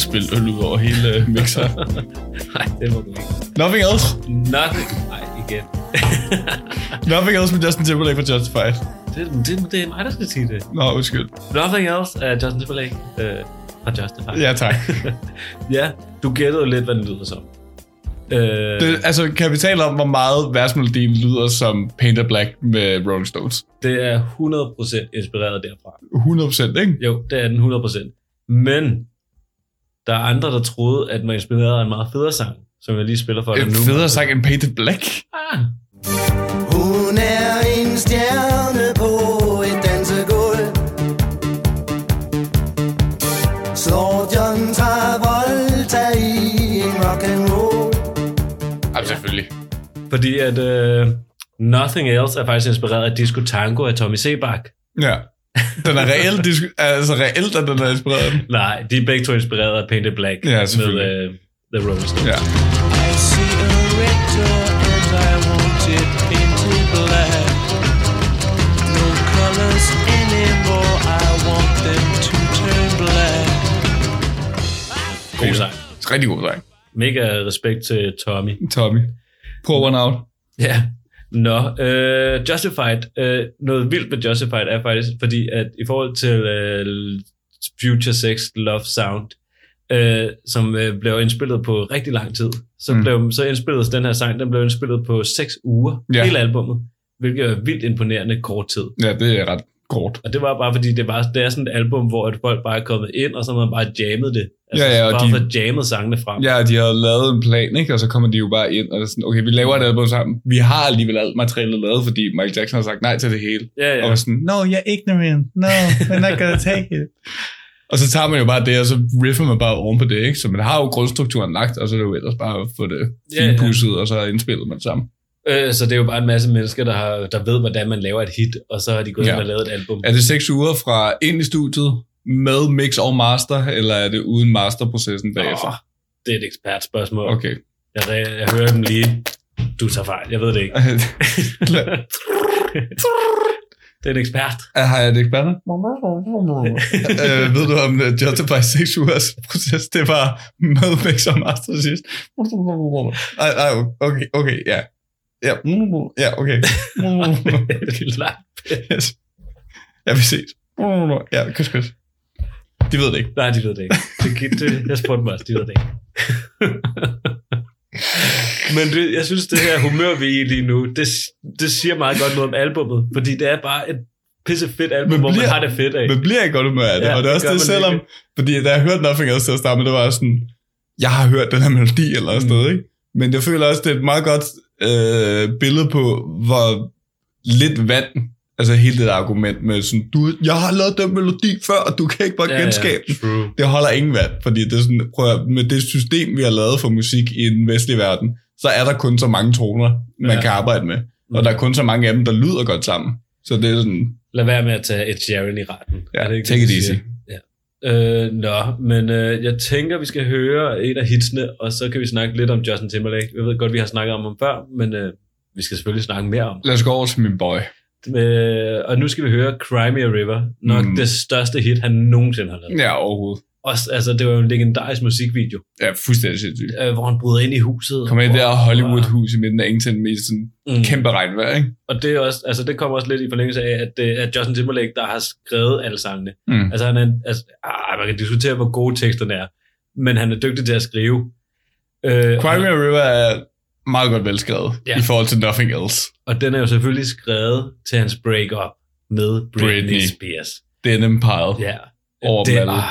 At spille øl ud over hele øh, mixer. Nej, det må du ikke. Nothing else. Nothing. Nej, igen. Nothing else med Justin Timberlake for Justified. Det, det, det er mig, der skal sige det. Nå, undskyld. Nothing else af Justin Timberlake øh, fra Justified. Ja, tak. ja, du gættede lidt, hvad den lyder som. Øh, Det, altså, kan vi tale om, hvor meget versmelodien lyder som Painted Black med Rolling Stones? det er 100% inspireret derfra. 100%, ikke? Jo, det er den 100%. Men der er andre, der troede, at man inspirerede af en meget federe sang, som jeg lige spiller for dig En nu. federe sang end Painted Black? Ah, Hun er en stjerne på et dansegulv Slår John Travolta i en rock and roll Ja, selvfølgelig. fordi at uh, Nothing Else er faktisk inspireret af Disco Tango af Tommy Sebak. Ja. Den er reelt, altså reelt, at den er inspireret af den. Nej, de er begge to inspireret af Painted Black Ja, med uh, The Rolling Stones. Ja. I see a red door and I want it painted black. No colors anymore, I want them to turn black. God sang. Rigtig god sang. Mega respekt til Tommy. Tommy. Pour one out. Ja. Nå, uh, Justified. Uh, noget vildt med Justified er faktisk, fordi at i forhold til uh, Future Sex Love Sound, uh, som uh, blev indspillet på rigtig lang tid, så, Mm. blev, så indspilledes den her sang, den blev indspillet på 6 uger, ja. hele albummet, hvilket er vildt imponerende kort tid. Ja, det er ret kort. Og det var bare fordi, det, var, det er sådan et album, hvor at folk bare er kommet ind, og så har man bare jammet det. Altså, Ja, ja, og bare de- fået jammet sangene frem. Ja, de har lavet en plan, ikke? Og så kommer de jo bare ind, og det er sådan, okay, vi laver et album sammen. Vi har alligevel alt materialet lavet, fordi Michael Jackson har sagt nej til det hele. Ja, ja. Og sådan, no, you're ignorant. No, we're not gonna take it. og så tager man jo bare det, og så riffer man bare oven på det, ikke? Så man har jo grundstrukturen lagt, og så er det jo ellers bare at få det Ja, ja. finpudset, og så indspillet man sammen. Øh, så det er jo bare en masse mennesker, der, har, der ved, hvordan man laver et hit, og så har de gået Ja. og lavet et album. Er det seks uger fra ind i studiet, med mix og master, eller er det uden masterprocessen bagefter? Åh, det er et ekspertspørgsmål. Okay. Jeg, jeg hører dem lige. Du tager fejl, jeg ved det ikke. det er en ekspert. har jeg det eksperter? øh, ved du om uh, Justify 6 ugers proces, det var med mix og master sidst? Ej, ej, okay, okay, ja. Ja, ja okay. yes. Ja, vi ses. Ja, kys, kys. De ved det ikke. Nej, de ved det ikke. Det, det, jeg spurgte mig også, de ved det ikke. Men det, jeg synes, det her humør, vi er i lige nu, det, det siger meget godt noget om albummet, fordi det er bare et pisse fedt album, Men hvor man har det fedt af. Men bliver jeg godt humør af det? Ja, og det er det også det, man selvom... virkelig. Fordi da jeg hørte Nothing Else til at starte med, det var sådan... Jeg har hørt den her melodi eller sådan noget, ikke? Men jeg føler også, det er et meget godt øh, billede på, hvor lidt vand... Altså hele det der argument med sådan, du, jeg har lavet den melodi før, og du kan ikke bare Ja, ja, ja, genskabe den. true. Det holder ingen vand, fordi det er sådan, prøv at, med det system, vi har lavet for musik i den vestlige verden, så er der kun så mange toner, man Ja. ja. kan arbejde med. Og der er kun så mange af dem, der lyder godt sammen. Så det er sådan, Lad være med at tage et Sharon i retten. Ja, Er det ikke take det, it easy. Øh, nå, men øh, jeg tænker, vi skal høre et af hitsene, og så kan vi snakke lidt om Justin Timberlake. Jeg ved godt, vi har snakket om ham før, men øh, vi skal selvfølgelig snakke mere om. lad os gå over til min boy. Øh, og nu skal vi høre Cry Me a River. Nok mm. det største hit, han nogensinde har lavet. Ja, overhovedet. Også, altså, det var jo en legendarisk musikvideo, Ja, fuldstændig sindssygt. øh, hvor han bryder ind i huset. Kommer ind i det der Hollywood-hus i midten af ingenting med sådan Mm. kæmpe regnvejr, ikke? Og det, er også, altså, det kommer også lidt i forlængelse af, at det er Justin Timberlake, der har skrevet alle sangene. Mm. Altså, han er, altså, ah, man kan diskutere, hvor gode teksterne er, men han er dygtig til at skrive. Øh, Cry Me a River er meget godt velskrevet Ja. i forhold til Nothing Else. og den er jo selvfølgelig skrevet til hans break-up med Britney, Britney. Spears. Denim pile. Ja. Over det, dem alle. ah,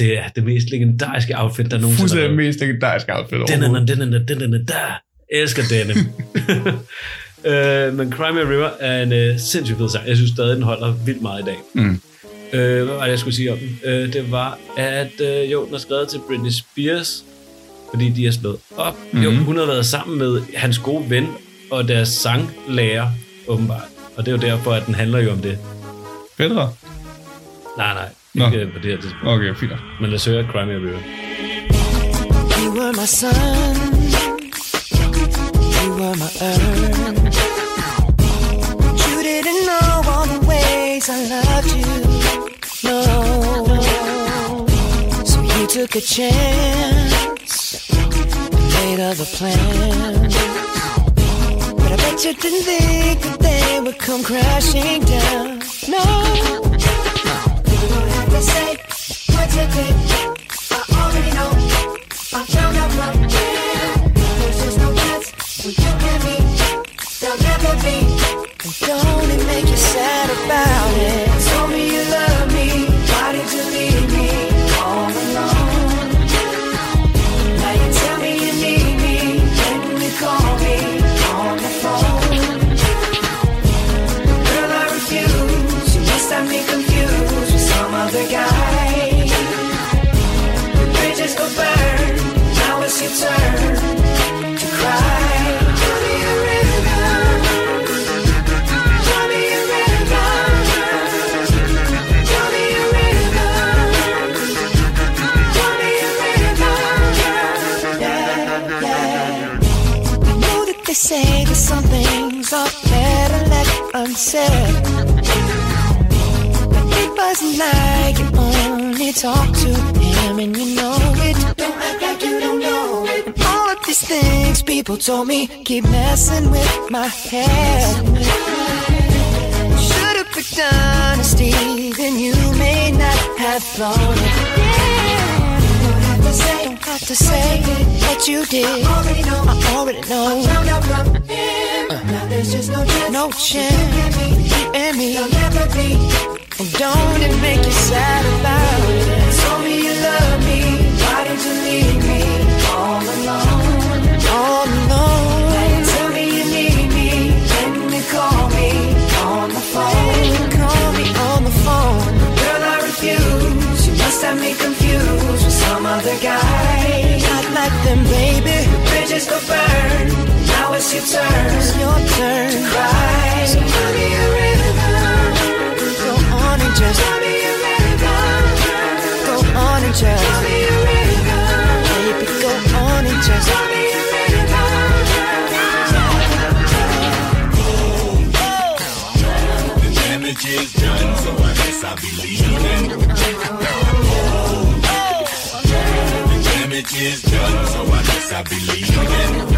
det er det mest legendariske outfit, der nogensinde har Fuldstændig været. mest legendariske outfit Den overhovedet. er, den er, den er, der. Elsker denim. øh, men Cry Me a River er en øh, sindssygt fed sang. Jeg synes stadig, den holder vildt meget i dag. Mm. Øh, hvad var det, jeg skulle sige om den? Øh, det var, at øh, jo, den er skrevet til Britney Spears, fordi de er slået op. Mm-hmm. Jo, Mhm. hun har været sammen med hans gode ven og deres sanglærer, åbenbart. Og det er jo derfor, at den handler jo om det. Bedre? Nej, nej. Nå. Ikke på det her tidspunkt. Okay, fint. Men lad os høre Cry Me a River. You were my sun. You were my earth. You didn't know all the ways I loved you. No. So you took a chance, made other plans. But I bet you didn't think that they would come crashing down. No. Told me you love me. Why did you leave me unsaid. It wasn't like you only talk to him and you know it. Don't act like you don't know it. All of these things people told me keep messing with my head. Should've picked honesty, then you may not have thought it. To say what you did. I already know. I already know. I found out from. Now there's just no chance. No chance. You and me. There'll never be. And don't it make you sad about it? Told me you love me. Why did you leave me all alone? All alone. Tell me you need me. When you call me on the phone. Call me on the phone. Girl, I refuse. You must have me confused with some other guy. Like them, baby. Bridges go burn. Now it's your turn. It's your turn to cry. So me a river. Go on and just tell me a. Go on and just tell me a. Baby, go on and just tell me is done, so I guess I'll be leaving. Damage is done, so I guess I'll be leaving.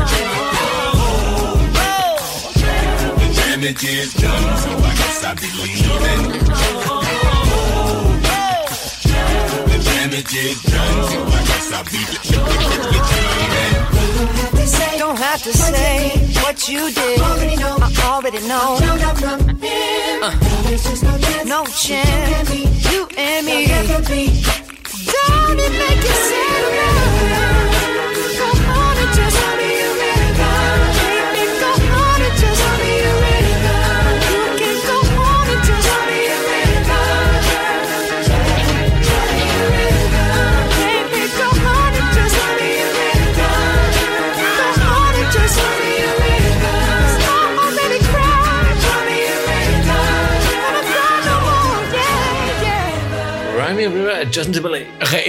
The damage is done, so I guess I'll be leaving. The damage is done, so I guess I'll be leaving. Don't have to say what you did. I. I already know. Uh, no chance. You and me. Don't it make you sad enough?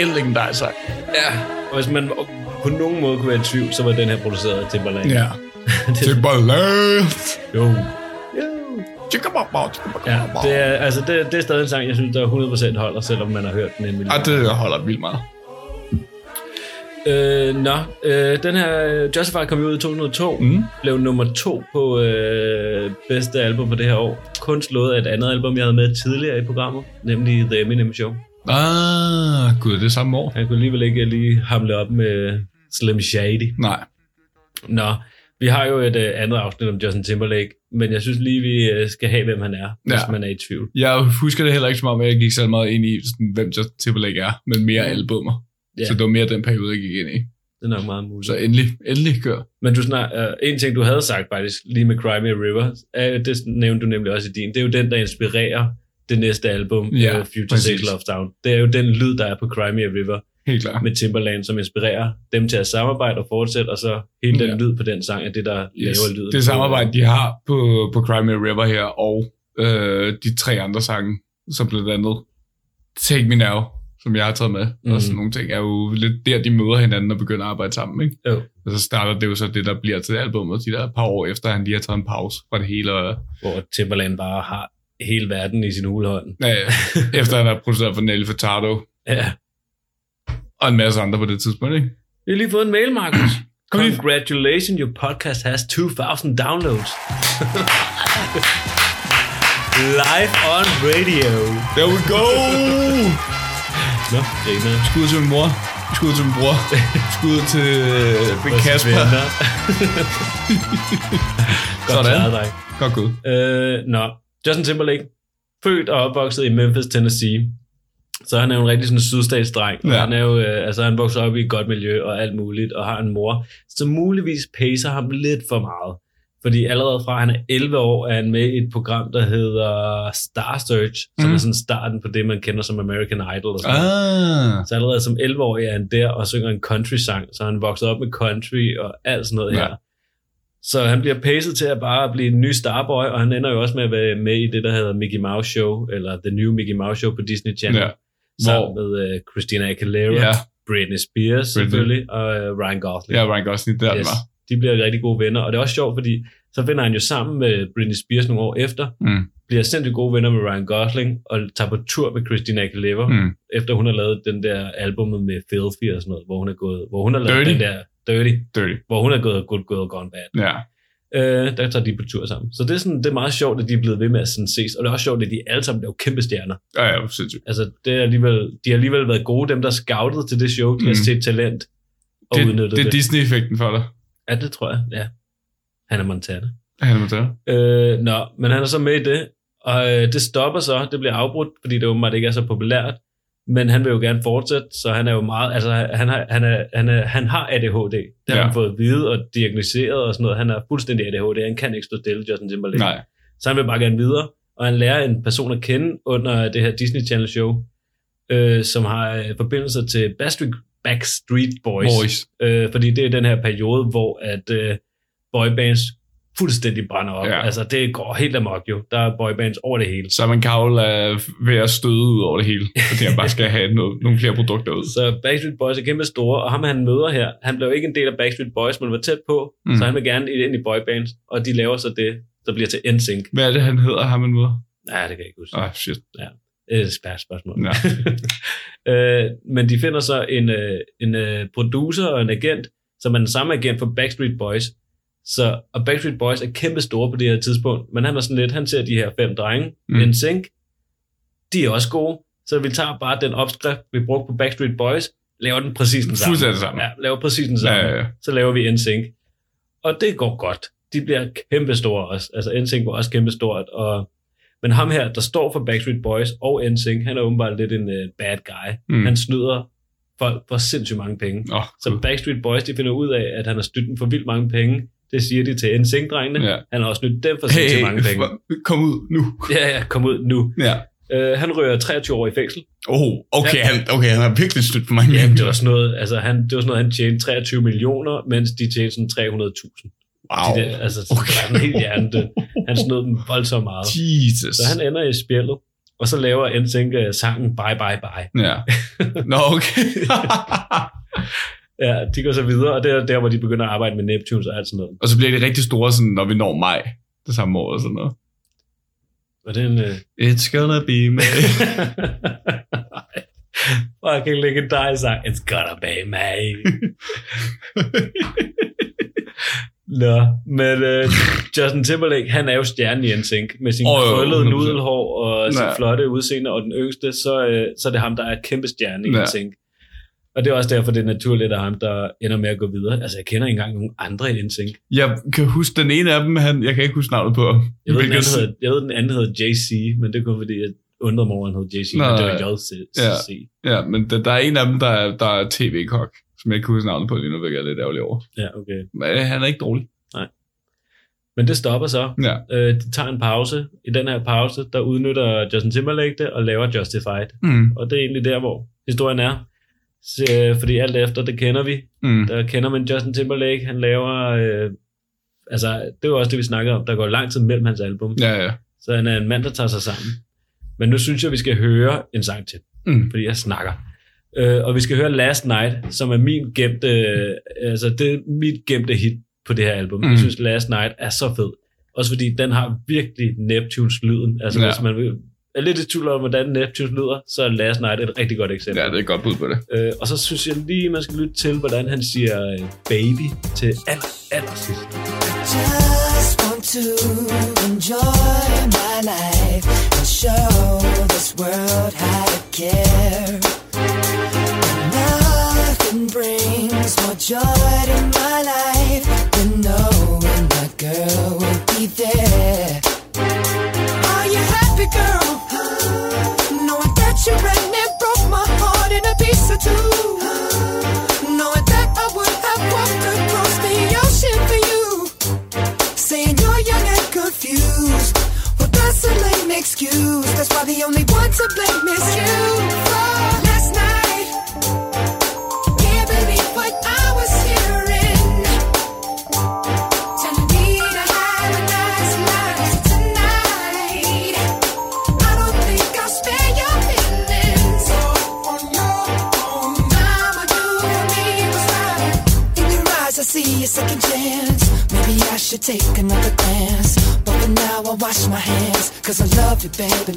Legendarisk sang. Ja. Og hvis man på nogen måde kunne være i tvivl, så var den her produceret af Timberlake. Ja. Timberlake. Jo. Ja, det er, altså det, det er stadig en sang, jeg synes, der 100% holder, selvom man har hørt den en million. Ja, det holder vildt meget. Øh, nå, øh, den her Justified kom jo ud i 2002, mm. blev nummer to på øh, bedste album for det her år. Kun slået af et andet album, jeg havde med tidligere i programmet, nemlig The Eminem Show. Ah, gud, det er samme år. Han kunne alligevel ikke lige hamle op med Slim Shady. Nej. Nå, vi har jo et øh, andet afsnit om Justin Timberlake, men jeg synes lige, vi øh, skal have, hvem han er, hvis Ja. man er i tvivl. Jeg husker det heller ikke som om, at jeg gik så meget ind i, sådan, hvem Justin Timberlake er, men mere albumer. Ja. Så det var mere den periode, jeg gik ind i. Det er nok meget muligt. Så endelig, endelig kør. Men du snak, uh, en ting, du havde sagt faktisk, lige med Cry Me a River, er, det nævnte du nemlig også i din, det er jo den, der inspirerer det næste album, Ja, uh, Future præcis. Sex Love Town. Det er jo den lyd, der er på Cry Me a River. Helt klart. Med Timberland, som inspirerer dem til at samarbejde og fortsætte, og så hele den Ja. lyd på den sang er det, der Yes. laver lyden. Det samarbejde, de har på, på Cry Me a River her, og øh, de tre andre sange, som blandt andet Take Me Now, som jeg har taget med, mm. Mhm. og sådan nogle ting, er jo lidt der, de møder hinanden og begynder at arbejde sammen, ikke? Jo. Og så starter det jo så det, der bliver til albumet, de der par år efter, han lige har taget en pause fra det hele. Og, Hvor Timberland bare har hele verden i sin hulehånd. Ja, ja. Efter han har produceret for Nelly Furtado Ja. og en masse andre på det tidspunkt, ikke? Vi har lige fået en mail, Markus. Congratulations, your podcast has 2,000 downloads. Live on radio. There we go! Nå, griner. Skud til min mor. Skud til min bror. Skud til øh, Vores Kasper. Godt Sådan. klaret. Godt gået. Øh, nå, Justin Timberlake, født og opvokset i Memphis, Tennessee. Så han er jo en rigtig sådan sydstatsdreng. Ja. Han er jo, øh, altså han vokser op i et godt miljø og alt muligt, og har en mor, som muligvis pacer ham lidt for meget. Fordi allerede fra han er 11 år, er han med i et program, der hedder Star Search, som Mhm. er sådan starten på det, man kender som American Idol. Og sådan. Ah. Så allerede som 11-årig er han der og synger en country-sang, så han vokset op med country og alt sådan noget Ja. her. Så han bliver pacet til at bare blive en ny starboy, og han ender jo også med at være med i det, der hedder Mickey Mouse Show, eller The New Mickey Mouse Show på Disney Channel, Ja. sammen Hvor- med uh, Christina Aguilera, Ja. Britney Spears Britney. selvfølgelig, og uh, Ryan Gosling. Ja, Ryan Gosling, der yes. var. De bliver rigtig gode venner, og det er også sjovt, fordi så finder han jo sammen med Britney Spears nogle år efter, Mm. bliver sindssygt gode venner med Ryan Gosling, og tager på tur med Christina Aguilera, Mm. efter hun har lavet den der albumet med Filthy og sådan noget, hvor hun er gået, hvor hun har lavet Dirty. den der Dirty, Dirty. hvor hun er gået Good Girl Gone Bad. Ja. Øh, der tager de på tur sammen. Så det er, sådan, det er meget sjovt, at de er blevet ved med at sådan ses, og det er også sjovt, at de alle sammen er jo kæmpe stjerner. Ja, ja, sindssygt. Altså, det er alligevel, de har alligevel været gode, dem der scoutede til det show, de har Mm. set talent og Det, udnyttet det er det. Disney-effekten for dig. Ja, det tror jeg, ja. Han er Montana. Han er med Øh, nå, men han er så med i det, og øh, det stopper så, det bliver afbrudt, fordi det åbenbart ikke er så populært, men han vil jo gerne fortsætte, så han er jo meget, altså han har, han er, han er, han har ADHD, det har Ja. han fået at vide og diagnoseret og sådan noget, han er fuldstændig ADHD, han kan ikke stå stille, Justin Timberlake. Nej. Så han vil bare gerne videre, og han lærer en person at kende under det her Disney Channel show, øh, som har øh, forbindelser til Backstreet, Backstreet Boys. Boys. Øh, fordi det er den her periode, hvor at øh, boybands fuldstændig brænder op. Ja. Altså, det går helt amok jo. Der er boybands over det hele. Simon Cowell er ved at støde ud over det hele, fordi han bare skal have noget, nogle flere produkter ud. Så Backstreet Boys er kæmpe store, og ham han møder her, han blev ikke en del af Backstreet Boys, men var tæt på, Mm. så han vil gerne ind i boybands, og de laver så det, der bliver til NSYNC. Hvad er det, han hedder, ham man møder? Nej, det kan jeg ikke huske. Ah, shit. Ja, det er et spærrt spørgsmål. Ja. øh, men de finder så en, øh, en øh, producer og en agent, som er den samme agent for Backstreet Boys. Så, og Backstreet Boys er kæmpe store på det her tidspunkt, men han er sådan lidt, han ser de her fem drenge, Mm. mm. en sync, de er også gode, så vi tager bare den opskrift, vi brugte på Backstreet Boys, laver den præcis den samme. Fuldstændig samme. Ja, laver præcis den samme. Ja, ja, ja. Så laver vi NSYNC. Og det går godt. De bliver kæmpe store også. Altså NSYNC var også kæmpe stort. Og, men ham her, der står for Backstreet Boys og NSYNC, han er åbenbart lidt en uh, bad guy. Mm. Mm. Han snyder folk for sindssygt mange penge. Oh, Så Backstreet Boys, de finder ud af, at han har snydt dem for vildt mange penge. Det siger de til NSYNC-drengene. Ja. Han har også snydt dem for Hey, sindssygt mange penge. kom ud nu. Ja, ja, kom ud nu. Ja. Uh, han rører 23 år i fængsel. Oh, okay, Ja. han, okay, han har virkelig stødt for mange. Jamen, det var sådan noget, altså han, det var sådan noget, han tjente 23 millioner, mens de tjente sådan 300.000. Wow. De der, altså, okay. det var sådan helt hjernedød. Han snød dem voldsomt meget. Jesus. Så han ender i spjældet, og så laver NSYNC øh, sangen Bye Bye Bye. Ja. Nå, okay. Ja, de går så videre, og det er der, hvor de begynder at arbejde med Neptunes og alt sådan noget. og så bliver det rigtig store, sådan, når vi når maj det samme år og sådan noget. Og det en... Øh... It's gonna be May. Fucking legendarisk sang. It's gonna be me. Nå, men øh, Justin Timberlake, han er jo stjernen i NSYNC med sin oh, krøllede 100%. nudelhår og Ja. flotte udseende, og den yngste, så, øh, så er det ham, der er kæmpe stjerne i. NSYNC. Og det er også derfor, det er naturligt, at ham, der ender med at gå videre. Altså, jeg kender ikke engang nogen andre i NSYNC. Jeg kan huske den ene af dem, han, jeg kan ikke huske navnet på. Jeg ved, den Hvilket- anden hedder, jeg ved, den anden hedder JC, men det er kun fordi, jeg undrede mig over, at han hed JC, Nå, men det var JC. Ja. Ja, men der, der er en af dem, der er, der er tv-kok, som jeg ikke kan huske navnet på lige nu, hvilket jeg er lidt ærgerlig over. ja, okay. Men øh, han er ikke dårlig. Men det stopper så. Ja. Øh, de tager en pause. I den her pause, der udnytter Justin Timberlake det og laver Justified. Mm. Og det er egentlig der, hvor historien er. Så, fordi alt efter, det kender vi. Mm. Der kender man Justin Timberlake. Han laver... Øh, altså, det var også det, vi snakkede om. Der går lang tid mellem hans album. Ja, ja. Så han er en mand, der tager sig sammen. Men nu synes jeg, vi skal høre en sang til. Mm. Fordi jeg snakker. Øh, og vi skal høre Last Night, som er min gemte, øh, altså det er mit gemte hit på det her album. Mm. Jeg synes, Last Night er så fed. Også fordi den har virkelig Neptunes-lyden. Altså, Ja. ja. hvis man vil, er lidt i tvivl om, hvordan Neptunes lyder, så er Last Night et rigtig godt eksempel. Ja, det er et godt bud på det. Øh, og så synes jeg lige, man skal lytte til, hvordan han siger øh, baby til aller, aller sidst. just want to enjoy my life and show this world how to care. Nothing brings more joy to my life than knowing my girl will be there. Are you happy, girl? Ran and broke my heart in a piece or two. Knowing that I would have walked across the ocean for you. Saying you're young and confused. Well, that's a lame excuse. That's why the only one to blame is you. Baby,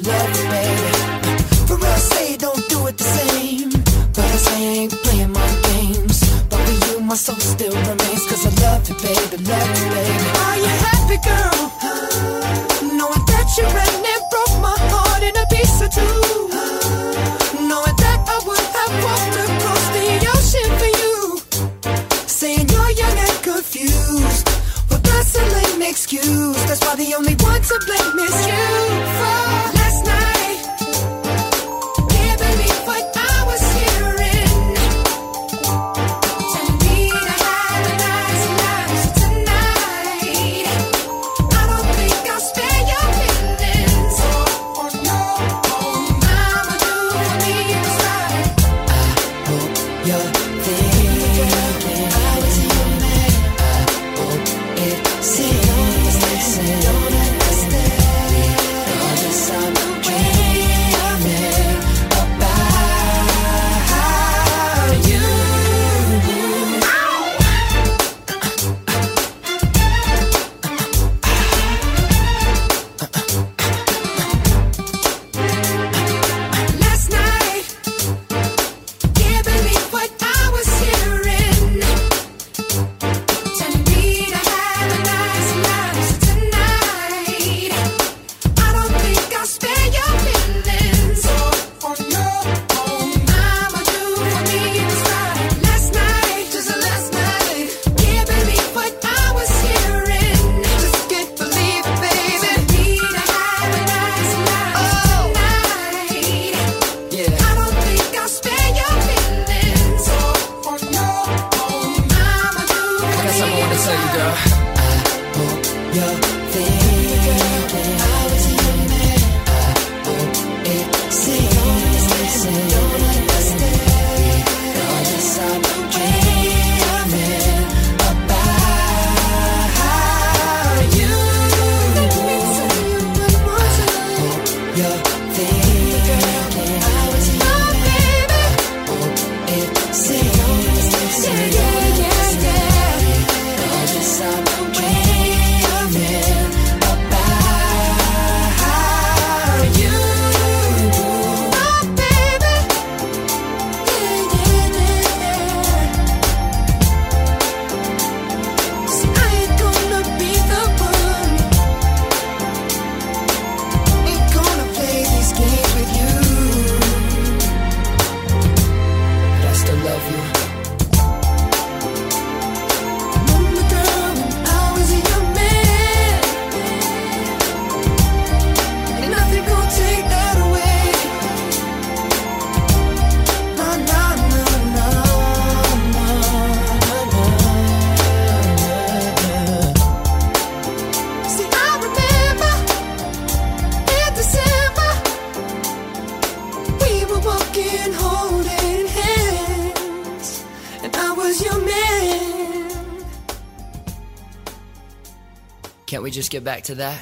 we just get back to that?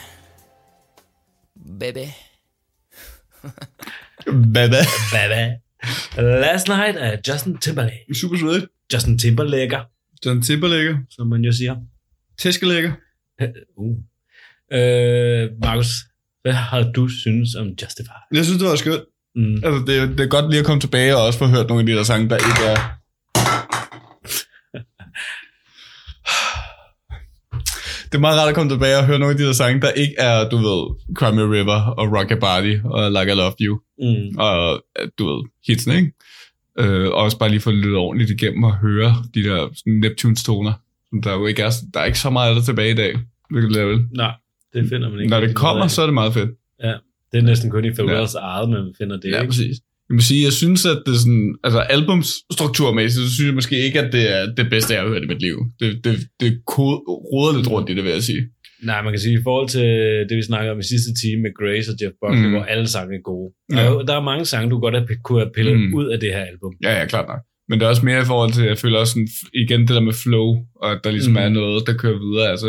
Baby. Baba. Baba. Last Night af Justin Timberlake. Super svedigt. Justin Timberlake, John Timberlake. som man jo siger. Tæskelægger. Uh. Øh, Markus, hvad har du synes om Justify? Jeg synes, det var skønt. Mm. Altså, det, er- det er godt lige at komme tilbage og også få hørt nogle af de der sange, der ikke er... Det er meget rart at komme tilbage og høre nogle af de der sange, der ikke er, du ved, Cry Me River og Rock Your Body og Like I Love You. Mm. Og, du ved, hitsene, ikke? Øh, og også bare lige få lyttet ordentligt igennem og høre de der sådan Neptunes toner. som Der er jo ikke er, der er ikke så meget af det tilbage i dag. Hvilket level. Nej, det finder man ikke. Når det kommer, så er det meget fedt. Ja, det er næsten kun i Pharrells eget, man finder det. Ja, ikke? præcis. Jeg må sige, jeg synes, at det er sådan, altså albumstrukturmæssigt, så synes jeg måske ikke, at det er det bedste, jeg har hørt i mit liv. Det, det, det roder lidt rundt i det, vil jeg sige. Nej, man kan sige, i forhold til det, vi snakkede om i sidste time med Grace og Jeff Buckley, Mm. hvor alle sange er gode. Der, Ja. er, jo- der er mange sange, du godt have, kunne have pillet Mm. ud af det her album. Ja, ja, klart nok. Men det er også mere i forhold til, jeg føler også sådan, igen det der med flow, og at der ligesom Mm. er noget, der kører videre. Altså,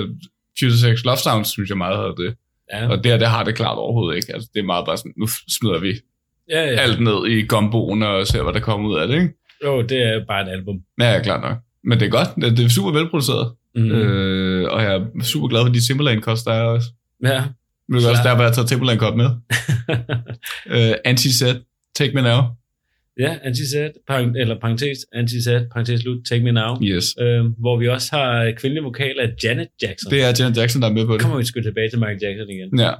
Future Sex Love Sounds, synes jeg meget har det. Ja, Og det her, det har det klart overhovedet ikke. Altså, det er meget bare sådan, nu smider vi ja, ja. alt ned i gomboen og ser, hvad der kommer ud af det, ikke? Jo, det er bare et album. Ja, ja, klart nok. Men det er godt. Det er super velproduceret. Mm. Øh, og jeg er super glad for de Timberlane cuts, der er også. Ja. Det er også Klar. derfor, jeg har taget Timberlane cut med. øh, Anti-set, Take Me Now. ja, anti-sat, parent, eller parentes, anti-sat, parentes slut, Take Me Now. Yes. Øh, hvor vi også har kvindelige vokaler af Janet Jackson. Det er Janet Jackson, der er med på det. kommer vi sgu tilbage til Michael Jackson igen. Ja.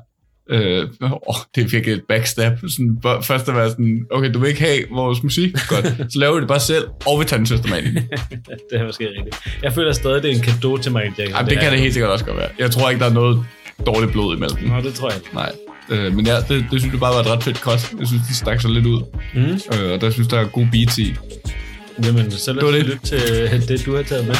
Øh, åh, det er virkelig et backstab. Sådan, først at være sådan, okay, du vil ikke have vores musik? Godt. Så laver vi det bare selv, og vi tager den systematisk. det er måske rigtigt. Jeg føler stadig, det er en kado til Michael Jackson. Jamen, det kan det helt sikkert også godt være. Jeg tror ikke, der er noget dårligt blod imellem. Nå, det tror jeg ikke. Nej. Øh, men ja, det, det synes jeg bare var et ret fedt cut. Jeg synes, de stak sig lidt ud. Mm. Øh, og der synes der er gode beats i. Jamen, så lad Det os det. lytte til øh, det, du har taget med.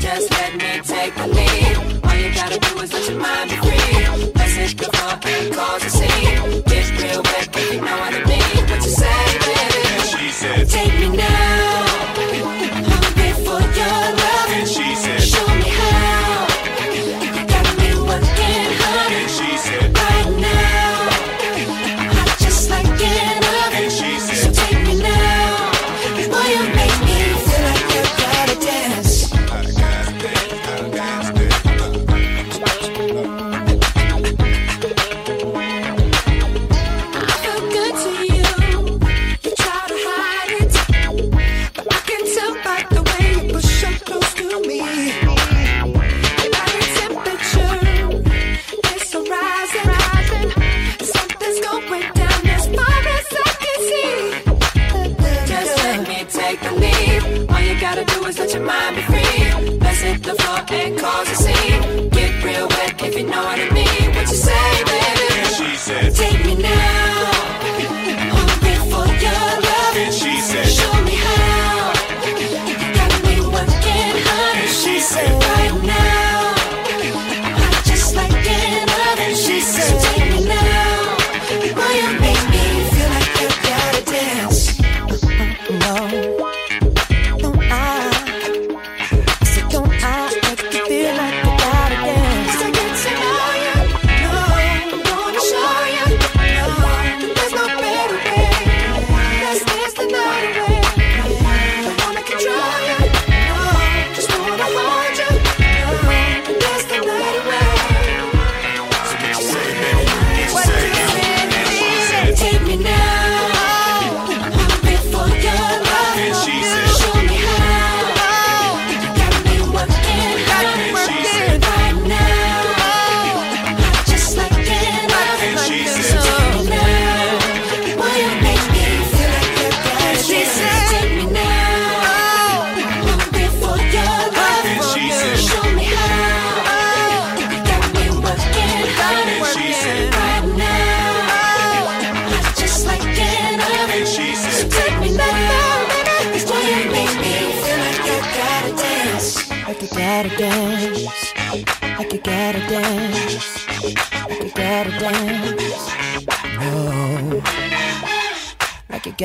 Just let me take the lead. All you gotta do is let your mind be take the lead. All you gotta do is let your mind be free. Let's hit the floor and cause a scene. Get real wet if you know what I mean.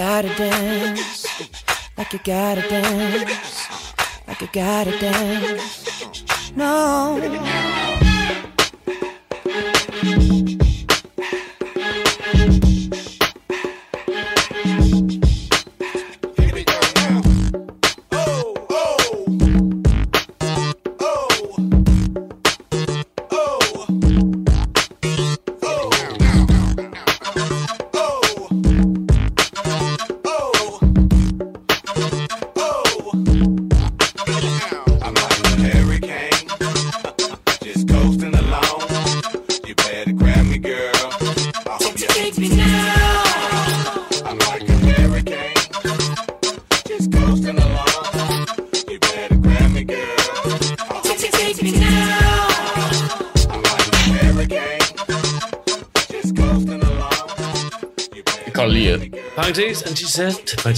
Gotta dance. Like you gotta dance. like you gotta dance. No.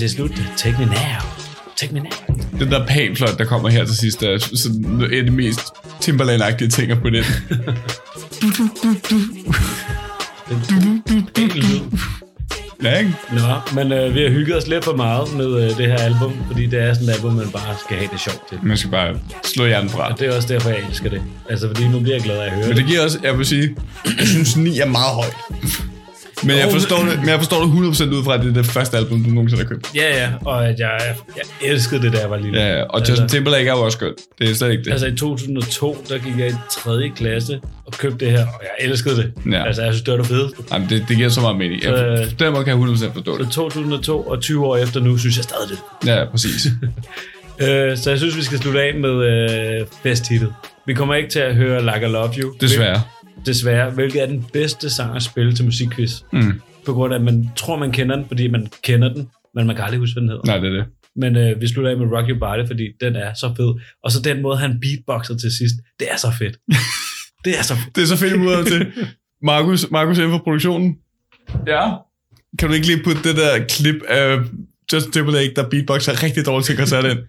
Parentes slut, take me now. Take me now. Den der panfløjt, der kommer her til sidst, er sådan et af de mest Timberland-agtige ting på den. Ja, ikke? Nå, men øh, vi har hygget os lidt for meget med øh, det her album, fordi det er sådan et album, man bare skal have det sjovt til. Man skal bare slå hjernen fra. Og det er også derfor, jeg elsker det. Altså, fordi nu bliver jeg glad af at høre Men det giver også, jeg vil sige, jeg synes 9 er meget højt. Men jeg forstår det, men jeg forstår det 100% ud fra, at det er det første album, du nogensinde har købt. Ja, ja, og at jeg, jeg elskede det, da jeg var lille. Ja, ja, og Justin Timberlake er jo også skønt. Det er slet ikke det. Altså i 2002, der gik jeg i 3. klasse og købte det her, og jeg elskede det. Ja. Altså, jeg synes, det var det fedeste. Jamen, det, det giver så meget mening. Jeg, Så- på den måde kan jeg 100% forstå Så det. 2002 og 20 år efter nu, synes jeg stadig det. Ja, præcis. Øh, så jeg synes, vi skal slutte af med øh, festhittet. Vi kommer ikke til at høre Like I Love You. Desværre. Desværre, hvilket er den bedste sang at spille til musikquiz. Mm. På grund af, at man tror, man kender den, fordi man kender den, men man kan aldrig huske, hvad den hedder. Nej, det er det. Men øh, vi slutter af med Rock Your Body, fordi den er så fed. Og så den måde, han beatboxer til sidst, det er så fedt. det er så fedt. Det er så fedt ud til. Markus, Markus inden for produktionen. Ja. Kan du ikke lige putte det der klip af Justin Timberlake, der beatboxer rigtig dårligt til koncert ind?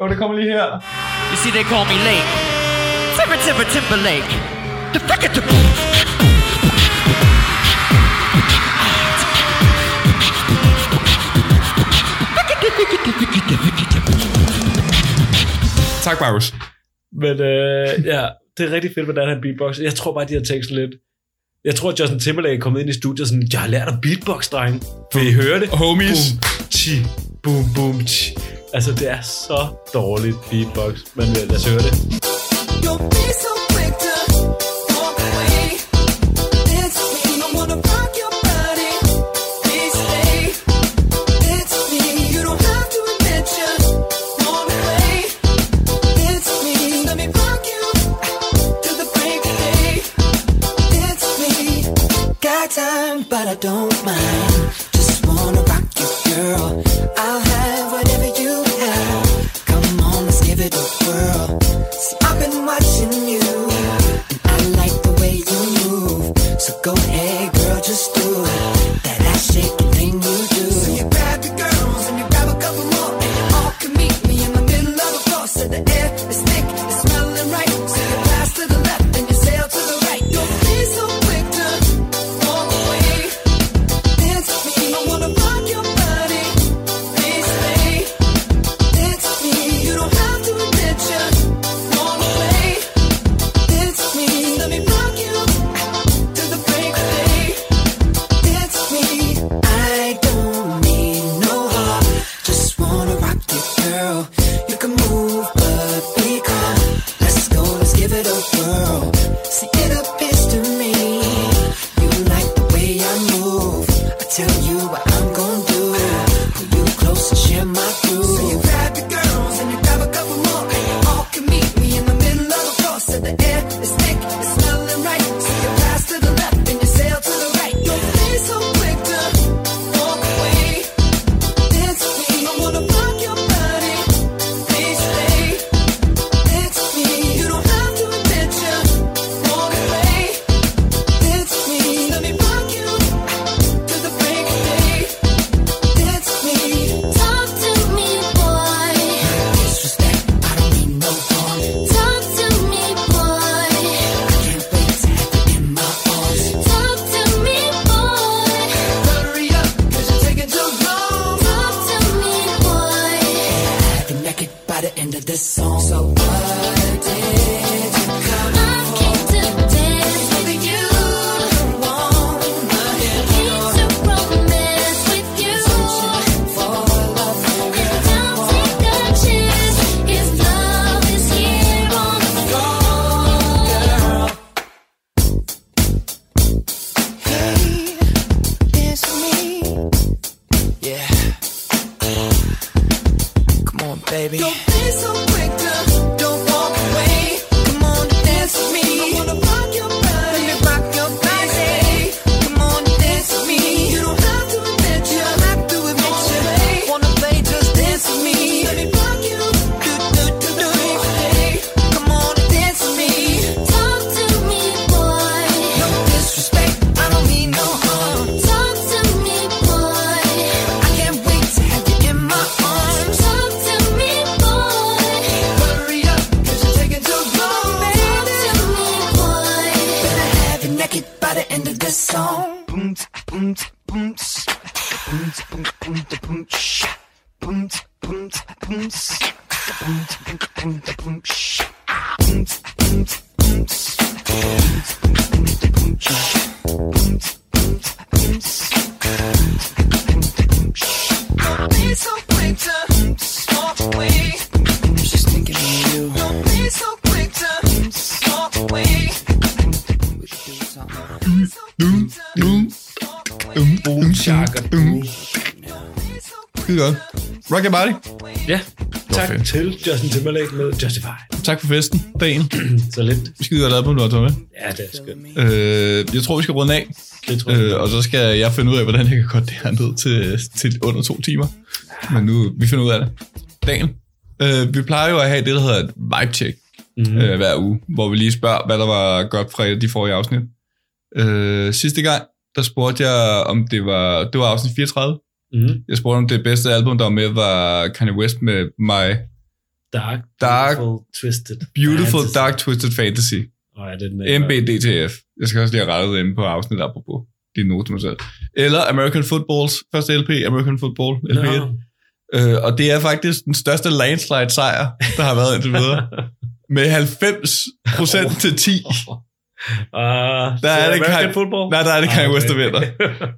Jo, det kommer lige her. You see, they call me late. Timber, timber, Timberlake. Tak, Markus. Men øh, ja, det er rigtig fedt, hvordan han beatboxer. Jeg tror bare, de har tænkt lidt... Jeg tror, at Justin Timberlake er kommet ind i studiet og sådan, jeg har lært at beatbox, dreng. Vil I høre det? Homies. Boom, chi, boom, boom, chi. Altså, det er så dårligt beatbox. Men øh, lad os høre det. Don't be so I don't mind. Rock your body. Ja, tak fedt. til Justin Timberlake med Justify. Tak for festen, dagen. Så lidt. Skide godt album, du har taget med. Ja, det er skønt. Øh, jeg tror, vi skal runde af. Det tror jeg. Øh, og så skal jeg finde ud af, hvordan jeg kan korte det her ned til, til under to timer. Men nu, vi finder ud af det. Dagen. Øh, vi plejer jo at have det, der hedder et vibe check Mhm. øh, hver uge, hvor vi lige spørger, hvad der var godt fra de forrige afsnit. Øh, sidste gang, der spurgte jeg, om det var, det var afsnit 34. Mhm. Jeg spurgte, om det bedste album, der var med, var Kanye West med My Dark, Dark, Beautiful, Twisted. Beautiful Fantasy. Dark Twisted Fantasy. Åh, ja, er den der. MBDTF. Jeg skal også lige have rettet inde på afsnit apropos. Er note mig selv. Eller American Footballs første LP, American Football LP. Nå. Øh, og det er faktisk den største landslide sejr, der har været indtil videre. Med 90 procent til 10. Uh, Der er det American Kanye- Football? Nej, der er det Kanye Ah, West, der vinder.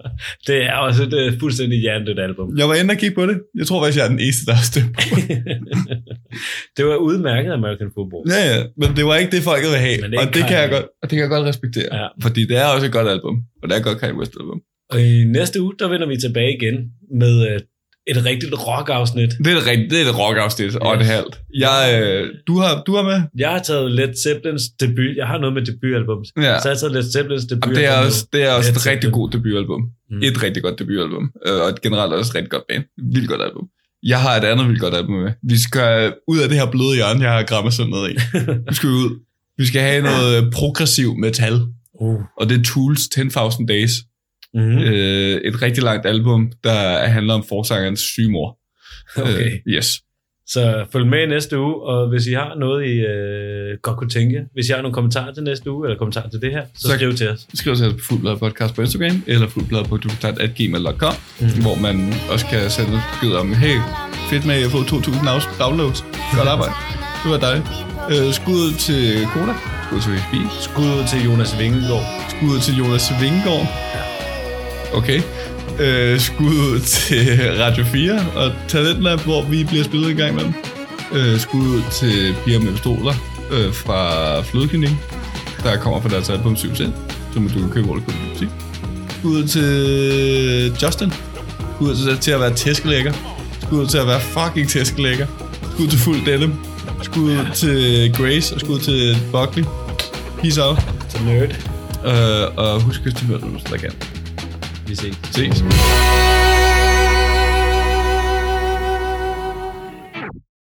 det er også et uh, fuldstændig hjernedødt album. Jeg var inde og kigge på det. Jeg tror faktisk, jeg er den eneste, der har stemt på. det var udmærket American Football. Ja, ja, men det var ikke det, folk vil have. Det og det kan, jeg godt, og det kan jeg godt respektere. Ja. Fordi det er også et godt album. Og det er et godt Kanye West album. Og i næste uge, der vender vi tilbage igen med uh, et rigtigt rock-afsnit. Det er et, rigt- det er et rock-afsnit, og det halvt. Jeg, øh, du, har, du har med? Jeg har taget Led Zeppelins debut. Jeg har noget med debutalbum. Ja. Så jeg har taget Led Zeppelins debut. Jamen, det er også, det er også Led et rigtig Zeppelin. god debutalbum. Mm. Mm. Et rigtig godt debutalbum. Øh, Og et generelt også et rigtig godt band. Vildt godt album. Jeg har et andet vildt godt album med. Vi skal ud af det her bløde hjørne, jeg har grammet sådan noget i. Vi skal ud. Vi skal have noget progressiv metal. Uh. Og det er Tools 10.000 Days. Mm. Øh, et rigtig langt album, der handler om forsangerens syge mor. Okay. Øh, yes. Så følg med næste uge, og hvis I har noget, I øh, godt kunne tænke, hvis I har nogle kommentarer til næste uge, eller kommentarer til det her, så, Så- skriv til os. Skriv til os på Fuldblad Podcast på Instagram, eller fuldblad.gmail.com, Mhm. mm. hvor man også kan sende besked om, hey, fedt med, at jeg har fået 2.000 afs- downloads. Godt arbejde. Det var dejligt. Øh, skud til Koda. Skud til VSB. Skud til Jonas Vingegaard. Skud til Jonas Vingegaard. Okay. Øh, skud til Radio 4 og Talentlab, hvor vi bliver spillet i gang med dem. Øh, skud til Piger med Pistoler øh, fra Flødeklinik, der kommer fra deres album 7 som du kan købe, hvor du kan købe musik. Skud til Justin. Skud til, til at være tæskelækker. Skud til at være fucking tæskelækker. Skud til fuld denim. Skud til Grace og skud til Buckley. Peace out. Til Nerd. Øh, og husk at stille, hvis der kan. Vi ses. Ses.